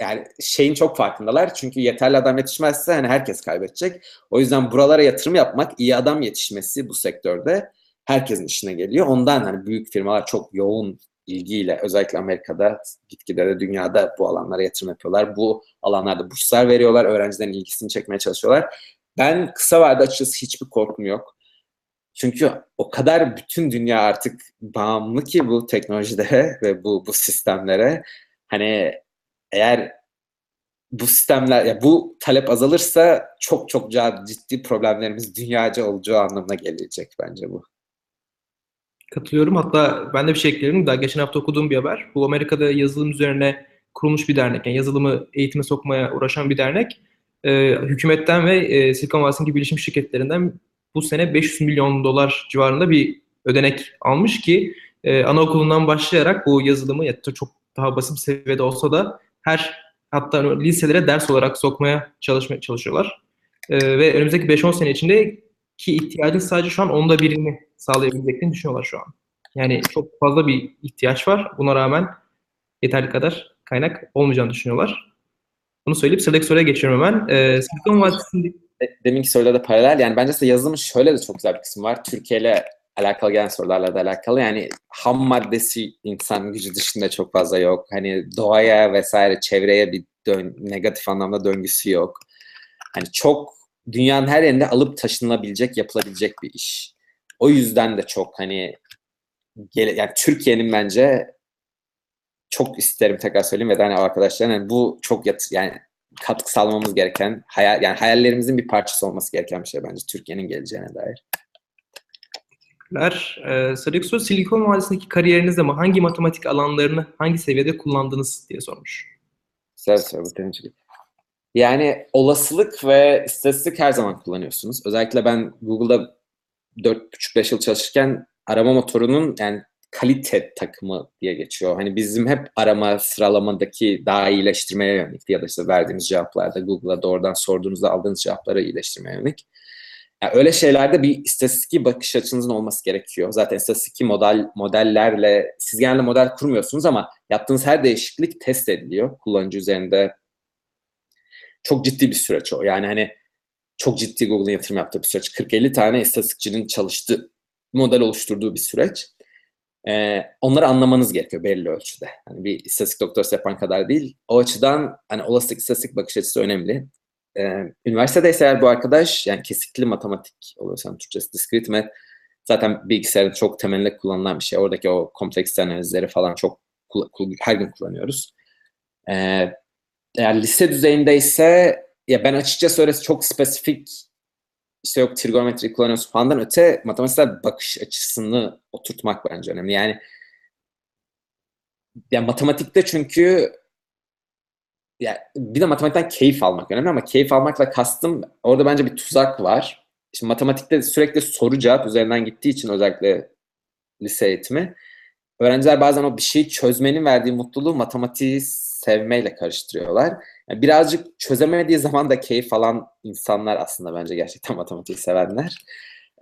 yani şeyin çok farkındalar. Çünkü yeterli adam yetişmezse hani herkes kaybedecek. O yüzden buralara yatırım yapmak, iyi adam yetişmesi bu sektörde herkesin işine geliyor. Ondan hani büyük firmalar çok yoğun ilgiyle özellikle Amerika'da gitgide de dünyada bu alanlara yatırım yapıyorlar. Bu alanlarda burslar veriyorlar. Öğrencilerin ilgisini çekmeye çalışıyorlar. Ben kısa vadede açıkçası hiçbir korkum yok. Çünkü o kadar bütün dünya artık bağımlı ki bu teknolojilere ve bu bu sistemlere. Hani eğer bu sistemler ya bu talep azalırsa çok çok ciddi problemlerimiz dünyaca olacağı anlamına gelecek bence bu. Katılıyorum. Hatta ben de bir şey eklerim. Daha geçen hafta okuduğum bir haber. Bu Amerika'da yazılım üzerine kurulmuş bir dernek. Yani yazılımı eğitime sokmaya uğraşan bir dernek. Ee, hükümetten ve e, Silikon Vadisi'nin gibi bilişim şirketlerinden bu sene 500 milyon dolar civarında bir ödenek almış ki e, anaokulundan başlayarak bu yazılımı ya çok daha basit bir seviyede olsa da her hatta liselere ders olarak sokmaya çalışmaya çalışıyorlar. E, ve önümüzdeki 5-10 sene içinde ki ihtiyacın sadece şu an onda birini sağlayabileceklerini düşünüyorlar şu an. Yani çok fazla bir ihtiyaç var. Buna rağmen yeterli kadar kaynak olmayacağını düşünüyorlar. Bunu söyleyip sıradaki soruya geçiyorum hemen. Ee, Silikon Vadisi'nde... Deminki soruyla da paralel. Yani bence yazılımın şöyle de çok güzel bir kısmı var. Türkiye ile alakalı gelen sorularla da alakalı. Yani ham maddesi insan gücü dışında çok fazla yok. Hani doğaya vesaire çevreye bir dön negatif anlamda döngüsü yok. Hani çok dünyanın her yerinde alıp taşınılabilecek, yapılabilecek bir iş. O yüzden de çok hani yani Türkiye'nin bence çok isterim tekrar söyleyeyim ve de hani arkadaşlar yani bu çok yat, yani katkı sağlamamız gereken hayal yani hayallerimizin bir parçası olması gereken bir şey bence Türkiye'nin geleceğine dair. Teşekkürler. Ee, soru Silikon Vadisi'ndeki kariyerinizde mi hangi matematik alanlarını hangi seviyede kullandınız diye sormuş. Güzel soru. Yani olasılık ve istatistik her zaman kullanıyorsunuz. Özellikle ben Google'da 4,5-5 yıl çalışırken arama motorunun yani kalite takımı diye geçiyor. Hani bizim hep arama sıralamadaki daha iyileştirmeye yönelik ya da işte verdiğimiz cevaplarda Google'a doğrudan sorduğunuzda aldığınız cevapları iyileştirmeye yönelik. Yani öyle şeylerde bir istatistik bakış açınızın olması gerekiyor. Zaten istatistik model modellerle siz genelde model kurmuyorsunuz ama yaptığınız her değişiklik test ediliyor kullanıcı üzerinde. Çok ciddi bir süreç o. Yani hani çok ciddi Google'ın yatırım yaptığı bir süreç. 40-50 tane istatistikçinin çalıştığı, model oluşturduğu bir süreç. Ee, onları anlamanız gerekiyor belli ölçüde. Hani bir istatistik doktorası yapan kadar değil. O açıdan hani olasılık istatistik bakış açısı önemli. Ee, üniversitede ise eğer bu arkadaş yani kesikli matematik oluyorsa Türkçesi discrete math zaten bilgisayarın çok temelinde kullanılan bir şey. Oradaki o kompleks analizleri falan çok her gün kullanıyoruz. Ee, eğer lise düzeyindeyse ya ben açıkçası öyle çok spesifik işte yok trigonometri kullanıyorsun falandan öte matematiksel bakış açısını oturtmak bence önemli. Yani ya matematikte çünkü ya bir de matematikten keyif almak önemli ama keyif almakla kastım orada bence bir tuzak var. Şimdi matematikte sürekli soru cevap üzerinden gittiği için özellikle lise eğitimi öğrenciler bazen o bir şeyi çözmenin verdiği mutluluğu matematiği sevmeyle karıştırıyorlar. Yani birazcık çözemediği zaman da keyif alan insanlar aslında bence gerçekten <laughs> matematiği sevenler.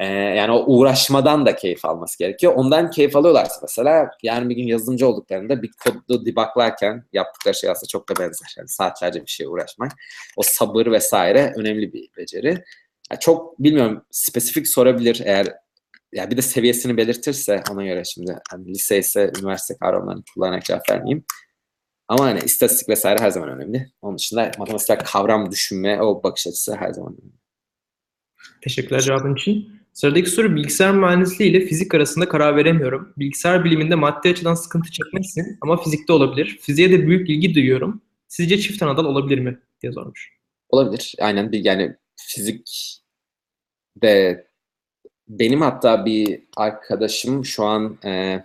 Ee, yani o uğraşmadan da keyif alması gerekiyor. Ondan keyif alıyorlarsa mesela yarın bir gün yazılımcı olduklarında bir kodu debuglarken yaptıkları şey aslında çok da benzer. Yani saatlerce bir şeye uğraşmak. O sabır vesaire önemli bir beceri. Yani çok bilmiyorum spesifik sorabilir eğer ya bir de seviyesini belirtirse ona göre şimdi hani lise ise üniversite kavramlarını kullanarak cevap vermeyeyim. Ama hani istatistik vesaire her zaman önemli. Onun dışında matematiksel kavram düşünme, o bakış açısı her zaman önemli. Teşekkürler cevabın için. Sıradaki soru bilgisayar mühendisliği ile fizik arasında karar veremiyorum. Bilgisayar biliminde maddi açıdan sıkıntı çekmezsin ama fizikte olabilir. Fiziğe de büyük ilgi duyuyorum. Sizce çift anadal olabilir mi? diye sormuş. Olabilir. Aynen bir yani fizik de benim hatta bir arkadaşım şu an e,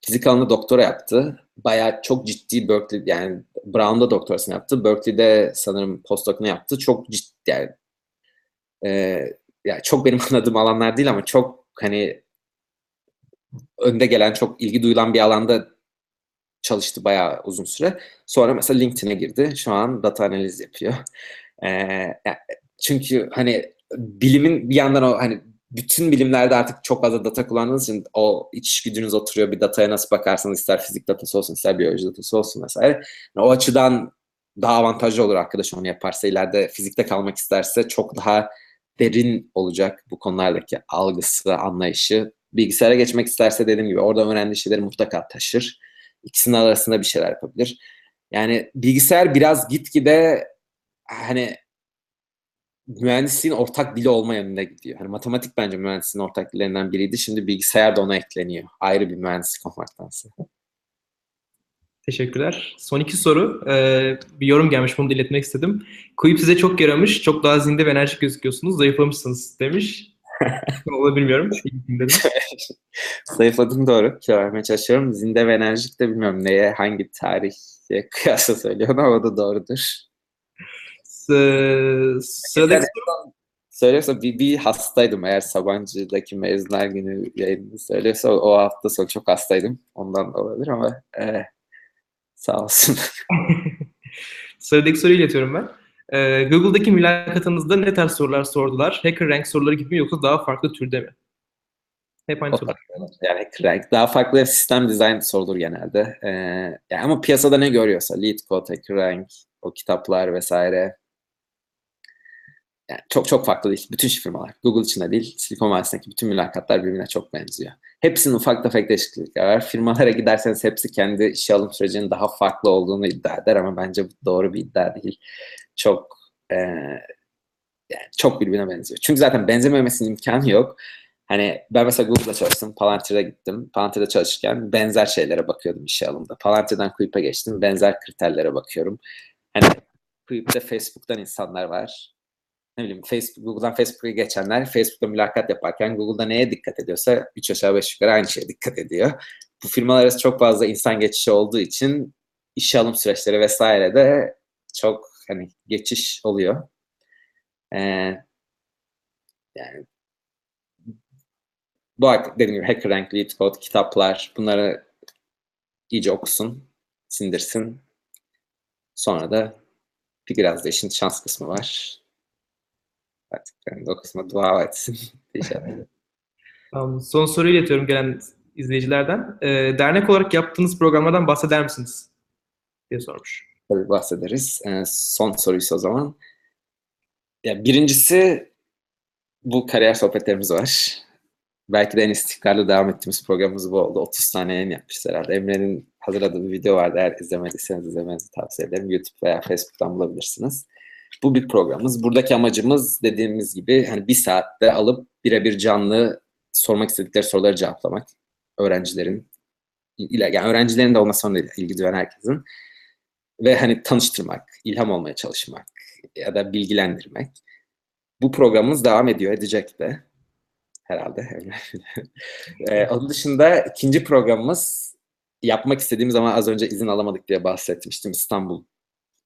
fizik alanında doktora yaptı. Bayağı çok ciddi Berkeley yani Brown'da doktorasını yaptı. Berkeley'de sanırım postdoc'unu yaptı. Çok ciddi yani, e, yani çok benim <laughs> anladığım alanlar değil ama çok hani önde gelen çok ilgi duyulan bir alanda çalıştı bayağı uzun süre. Sonra mesela LinkedIn'e girdi. Şu an data analiz yapıyor. Ee, çünkü hani bilimin bir yandan o hani bütün bilimlerde artık çok fazla data kullandığınız için o iç gücünüz oturuyor. Bir dataya nasıl bakarsanız ister fizik datası olsun ister biyoloji datası olsun vesaire. Yani o açıdan daha avantajlı olur arkadaş onu yaparsa. ileride fizikte kalmak isterse çok daha derin olacak bu konulardaki algısı, anlayışı. Bilgisayara geçmek isterse dediğim gibi orada öğrendiği şeyleri mutlaka taşır. İkisinin arasında bir şeyler yapabilir. Yani bilgisayar biraz gitgide hani mühendisliğin ortak dili olma yönünde gidiyor. Hani matematik bence mühendisliğin ortak dillerinden biriydi. Şimdi bilgisayar da ona ekleniyor. Ayrı bir mühendislik olmaktansa. Teşekkürler. Son iki soru. Ee, bir yorum gelmiş, bunu da iletmek istedim. Kuyup size çok yaramış, çok daha zinde ve enerjik gözüküyorsunuz, zayıflamışsınız demiş. <laughs> Onu bilmiyorum. <laughs> Zayıfladım doğru. Kilo vermeye çalışıyorum. Zinde ve enerjik de bilmiyorum neye, hangi tarihe kıyasla söylüyorum ama o da doğrudur. Sıradaki Söylüyorsa bir, bir hastaydım eğer Sabancı'daki mezunlar günü yayını söylüyorsa o, hafta sonu çok hastaydım. Ondan da olabilir ama e, sağ olsun. <laughs> Sıradaki soruyu iletiyorum ben. Ee, Google'daki mülakatınızda ne tarz sorular sordular? Hacker rank soruları gibi mi yoksa daha farklı türde mi? Hep aynı sorular. Yani hacker rank. Daha farklı sistem dizayn sorulur genelde. Ee, yani ama piyasada ne görüyorsa lead code, hacker rank, o kitaplar vesaire yani çok çok farklı değil. Bütün firmalar. Google için de değil. Silikon Vadisi'ndeki bütün mülakatlar birbirine çok benziyor. Hepsinin ufak tefek değişiklikler var. Firmalara giderseniz hepsi kendi işe alım sürecinin daha farklı olduğunu iddia eder ama bence bu doğru bir iddia değil. Çok e, yani çok birbirine benziyor. Çünkü zaten benzememesinin imkanı yok. Hani ben mesela Google'da çalıştım, Palantir'e gittim. Palantir'de çalışırken benzer şeylere bakıyordum işe alımda. Palantir'den Quip'e geçtim, benzer kriterlere bakıyorum. Hani Quip'te Facebook'tan insanlar var ne bileyim Facebook, Google'dan Facebook'a geçenler Facebook'ta mülakat yaparken Google'da neye dikkat ediyorsa 3 aşağı 5 yukarı aynı şeye dikkat ediyor. Bu firmalar arası çok fazla insan geçişi olduğu için işe alım süreçleri vesaire de çok hani geçiş oluyor. Ee, yani bu dediğim gibi HackerRank, LeetCode, kitaplar bunları iyice okusun, sindirsin. Sonra da bir biraz da işin şans kısmı var. Artık yani o kısma dua etsin. <laughs> Tamam, son soruyu iletiyorum gelen izleyicilerden. E, dernek olarak yaptığınız programlardan bahseder misiniz? diye sormuş. Tabii bahsederiz. E, son soruysa o zaman. Ya birincisi bu kariyer sohbetlerimiz var. Belki de en istikrarlı devam ettiğimiz programımız bu oldu. 30 tane yayın yapmışız herhalde. Emre'nin hazırladığı bir video vardı. Eğer izlemediyseniz izlemenizi tavsiye ederim. YouTube veya Facebook'tan bulabilirsiniz. Bu bir programımız. Buradaki amacımız dediğimiz gibi hani bir saatte alıp birebir canlı sormak istedikleri soruları cevaplamak. Öğrencilerin yani öğrencilerin de olmasına ilgi duyan herkesin ve hani tanıştırmak, ilham olmaya çalışmak ya da bilgilendirmek. Bu programımız devam ediyor, edecek de herhalde. <laughs> ee, onun dışında ikinci programımız yapmak istediğimiz ama az önce izin alamadık diye bahsetmiştim. İstanbul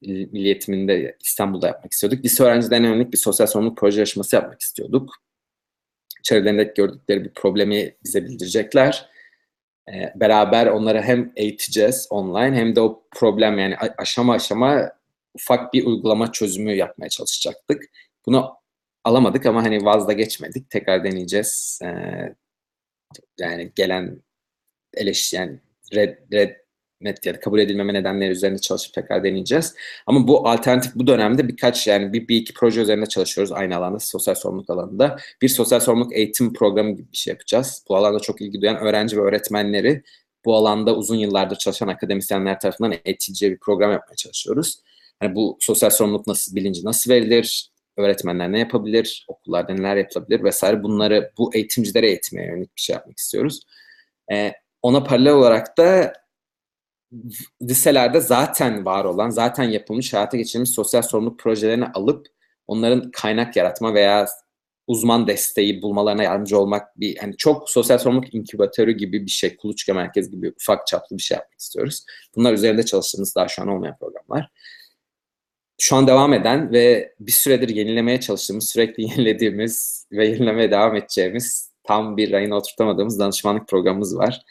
Milli İstanbul'da yapmak istiyorduk. Lise öğrencilerine yönelik bir sosyal sorumluluk proje yarışması yapmak istiyorduk. Çevrelerinde gördükleri bir problemi bize bildirecekler. Ee, beraber onları hem eğiteceğiz online hem de o problem yani aşama aşama ufak bir uygulama çözümü yapmaya çalışacaktık. Bunu alamadık ama hani vazda geçmedik. Tekrar deneyeceğiz. Ee, yani gelen eleş red, red net ya da kabul edilmeme nedenleri üzerinde çalışıp tekrar deneyeceğiz. Ama bu alternatif bu dönemde birkaç yani bir, bir iki proje üzerinde çalışıyoruz aynı alanda sosyal sorumluluk alanında. Bir sosyal sorumluluk eğitim programı gibi bir şey yapacağız. Bu alanda çok ilgi duyan öğrenci ve öğretmenleri bu alanda uzun yıllardır çalışan akademisyenler tarafından eğitileceği bir program yapmaya çalışıyoruz. Yani bu sosyal sorumluluk nasıl bilinci nasıl verilir, öğretmenler ne yapabilir, okullarda neler yapılabilir vesaire bunları bu eğitimcilere eğitmeye yönelik bir şey yapmak istiyoruz. Ee, ona paralel olarak da liselerde zaten var olan, zaten yapılmış, hayata geçirilmiş sosyal sorumluluk projelerini alıp onların kaynak yaratma veya uzman desteği bulmalarına yardımcı olmak bir yani çok sosyal sorumluluk inkübatörü gibi bir şey, kuluçka merkez gibi ufak çaplı bir şey yapmak istiyoruz. Bunlar üzerinde çalıştığımız daha şu an olmayan programlar. Şu an devam eden ve bir süredir yenilemeye çalıştığımız, sürekli <laughs> yenilediğimiz ve yenilemeye devam edeceğimiz tam bir rayına oturtamadığımız danışmanlık programımız var.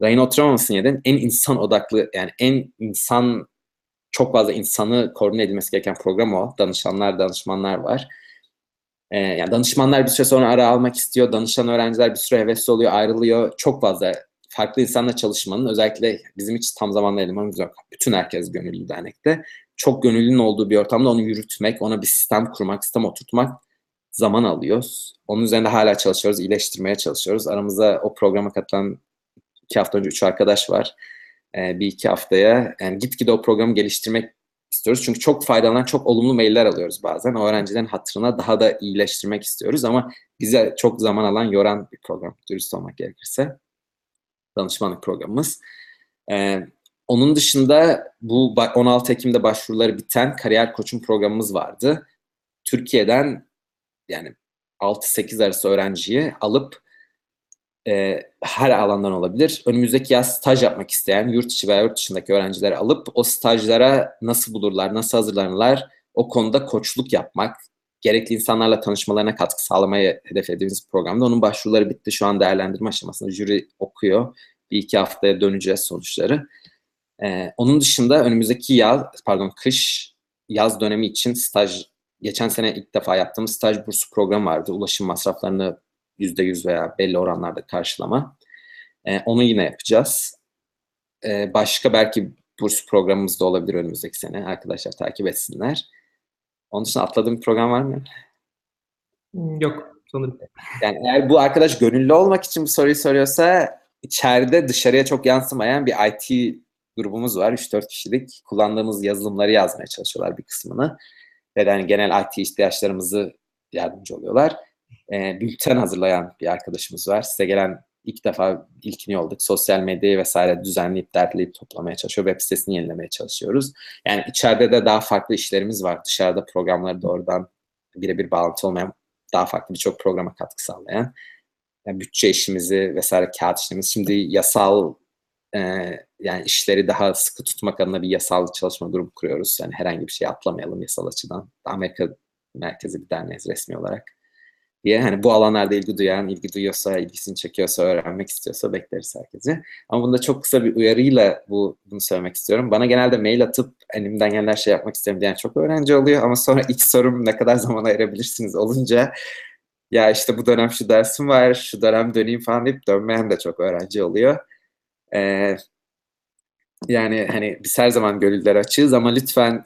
Oturamamasının nedeni en insan odaklı yani en insan çok fazla insanı koordine edilmesi gereken program o. Danışanlar, danışmanlar var. Ee, yani danışmanlar bir süre sonra ara almak istiyor. Danışan öğrenciler bir süre hevesli oluyor, ayrılıyor. Çok fazla farklı insanla çalışmanın özellikle bizim hiç tam zamanlı elemanımız yok. Bütün herkes gönüllü dernekte. Çok gönüllünün olduğu bir ortamda onu yürütmek, ona bir sistem kurmak, sistem oturtmak zaman alıyoruz. Onun üzerinde hala çalışıyoruz, iyileştirmeye çalışıyoruz. Aramızda o programa katılan iki hafta önce üç arkadaş var. Ee, bir iki haftaya yani gitgide o programı geliştirmek istiyoruz. Çünkü çok faydalanan, çok olumlu mailler alıyoruz bazen. O öğrencilerin hatırına daha da iyileştirmek istiyoruz ama bize çok zaman alan, yoran bir program, dürüst olmak gerekirse. Danışmanlık programımız. Ee, onun dışında bu 16 Ekim'de başvuruları biten kariyer koçun programımız vardı. Türkiye'den yani 6-8 arası öğrenciyi alıp e, her alandan olabilir. Önümüzdeki yaz staj yapmak isteyen yurt içi veya yurt dışındaki öğrencileri alıp o stajlara nasıl bulurlar, nasıl hazırlanırlar o konuda koçluk yapmak, gerekli insanlarla tanışmalarına katkı sağlamayı hedeflediğimiz programda. Onun başvuruları bitti. Şu an değerlendirme aşamasında jüri okuyor. Bir iki haftaya döneceğiz sonuçları. Ee, onun dışında önümüzdeki yaz, pardon kış, yaz dönemi için staj, geçen sene ilk defa yaptığımız staj bursu programı vardı. Ulaşım masraflarını %100 veya belli oranlarda karşılama. E, onu yine yapacağız. E, başka belki burs programımız da olabilir önümüzdeki sene. Arkadaşlar takip etsinler. Onun dışında atladığım bir program var mı? Hmm, yok sanırım. Yani eğer bu arkadaş gönüllü olmak için bu soruyu soruyorsa içeride dışarıya çok yansımayan bir IT grubumuz var. 3-4 kişilik. Kullandığımız yazılımları yazmaya çalışıyorlar bir kısmını. Ve yani genel IT ihtiyaçlarımızı yardımcı oluyorlar e, bülten hazırlayan bir arkadaşımız var. Size gelen ilk defa ilkini olduk. Sosyal medyayı vesaire düzenleyip, derleyip toplamaya çalışıyor. Web sitesini yenilemeye çalışıyoruz. Yani içeride de daha farklı işlerimiz var. Dışarıda programları doğrudan birebir bağlantı olmayan daha farklı birçok programa katkı sağlayan. Yani bütçe işimizi vesaire kağıt işlerimiz. Şimdi yasal e, yani işleri daha sıkı tutmak adına bir yasal çalışma grubu kuruyoruz. Yani herhangi bir şey atlamayalım yasal açıdan. Amerika merkezi bir derneğiz resmi olarak diye hani bu alanlarda ilgi duyan, ilgi duyuyorsa, ilgisini çekiyorsa, öğrenmek istiyorsa bekleriz herkese. Ama bunda çok kısa bir uyarıyla bu bunu söylemek istiyorum. Bana genelde mail atıp elimden gelen her şey yapmak isterim diyen çok öğrenci oluyor ama sonra ilk sorum ne kadar zaman ayırabilirsiniz olunca ya işte bu dönem şu dersim var, şu dönem döneyim falan deyip dönmeyen de çok öğrenci oluyor. Ee, yani hani biz her zaman gönüllere açığız ama lütfen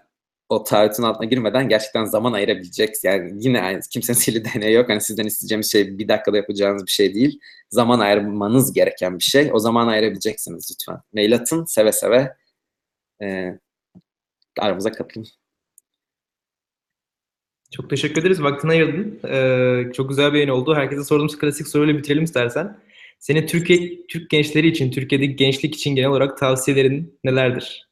o taahhütün altına girmeden gerçekten zaman ayırabilecek. Yani yine aynı, kimsenin <laughs> sihirli deneyi yok. Hani sizden isteyeceğimiz şey bir dakikada yapacağınız bir şey değil. Zaman ayırmanız gereken bir şey. O zaman ayırabileceksiniz lütfen. Mail atın seve seve. E, aramıza katılın. Çok teşekkür ederiz. Vaktini ayırdın. Ee, çok güzel bir yayın oldu. Herkese sorduğumuz klasik soruyla bitirelim istersen. Senin Türkiye Türk gençleri için, Türkiye'deki gençlik için genel olarak tavsiyelerin nelerdir?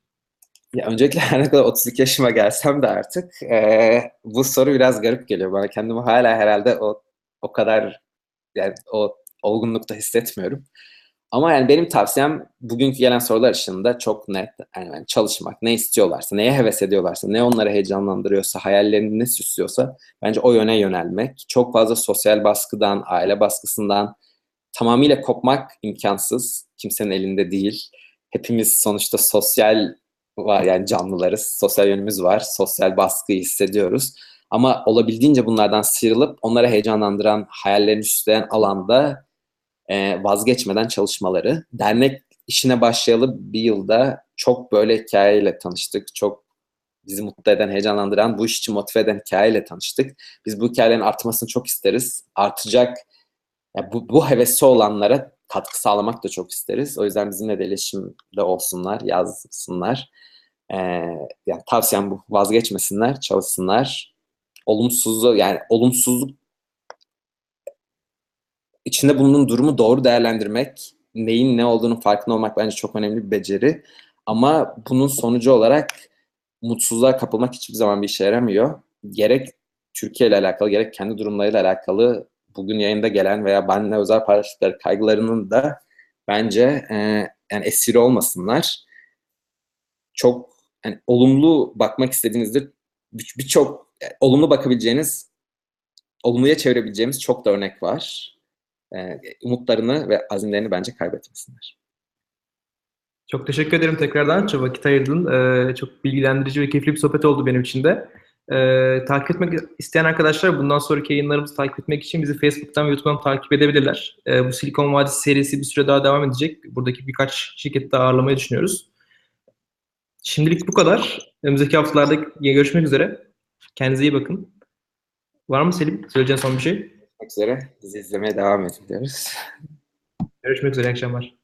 Ya öncelikle her ne kadar 32 yaşıma gelsem de artık e, bu soru biraz garip geliyor bana. Kendimi hala herhalde o o kadar yani o olgunlukta hissetmiyorum. Ama yani benim tavsiyem bugünkü gelen sorular ışığında çok net. Yani, yani çalışmak, ne istiyorlarsa, neye heves ediyorlarsa, ne onları heyecanlandırıyorsa, hayallerini ne süslüyorsa bence o yöne yönelmek. Çok fazla sosyal baskıdan, aile baskısından tamamıyla kopmak imkansız. Kimsenin elinde değil. Hepimiz sonuçta sosyal var yani canlılarız. Sosyal yönümüz var. Sosyal baskıyı hissediyoruz. Ama olabildiğince bunlardan sıyrılıp onlara heyecanlandıran, hayallerini süsleyen alanda e, vazgeçmeden çalışmaları. Dernek işine başlayalı bir yılda çok böyle hikayeyle tanıştık. Çok bizi mutlu eden, heyecanlandıran, bu iş için motive eden hikayeyle tanıştık. Biz bu hikayelerin artmasını çok isteriz. Artacak, ya bu, bu hevesi olanlara katkı sağlamak da çok isteriz. O yüzden bizimle de iletişimde olsunlar, yazsınlar. Ee, yani tavsiyem bu. Vazgeçmesinler, çalışsınlar. Olumsuzluğu yani olumsuzluk içinde bulunduğun durumu doğru değerlendirmek, neyin ne olduğunu farkında olmak bence çok önemli bir beceri. Ama bunun sonucu olarak mutsuzluğa kapılmak hiçbir zaman bir işe yaramıyor. Gerek Türkiye ile alakalı, gerek kendi durumlarıyla alakalı bugün yayında gelen veya benimle özel paylaştıkları kaygılarının da bence e, yani esiri olmasınlar. Çok yani olumlu bakmak istediğinizde bir- birçok e, olumlu bakabileceğiniz, olumluya çevirebileceğimiz çok da örnek var. E, umutlarını ve azimlerini bence kaybetmesinler. Çok teşekkür ederim tekrardan. Çok vakit ayırdın. Ee, çok bilgilendirici ve keyifli bir sohbet oldu benim için de. Ee, takip etmek isteyen arkadaşlar bundan sonraki yayınlarımızı takip etmek için bizi Facebook'tan ve YouTube'dan takip edebilirler. Ee, bu Silikon Vadisi serisi bir süre daha devam edecek. Buradaki birkaç şirketi de ağırlamayı düşünüyoruz. Şimdilik bu kadar. Önümüzdeki haftalarda görüşmek üzere. Kendinize iyi bakın. Var mı Selim? Söyleyeceğin son bir şey? Görüşmek üzere. Bizi izlemeye devam edin diyoruz. Görüşmek üzere. iyi akşamlar.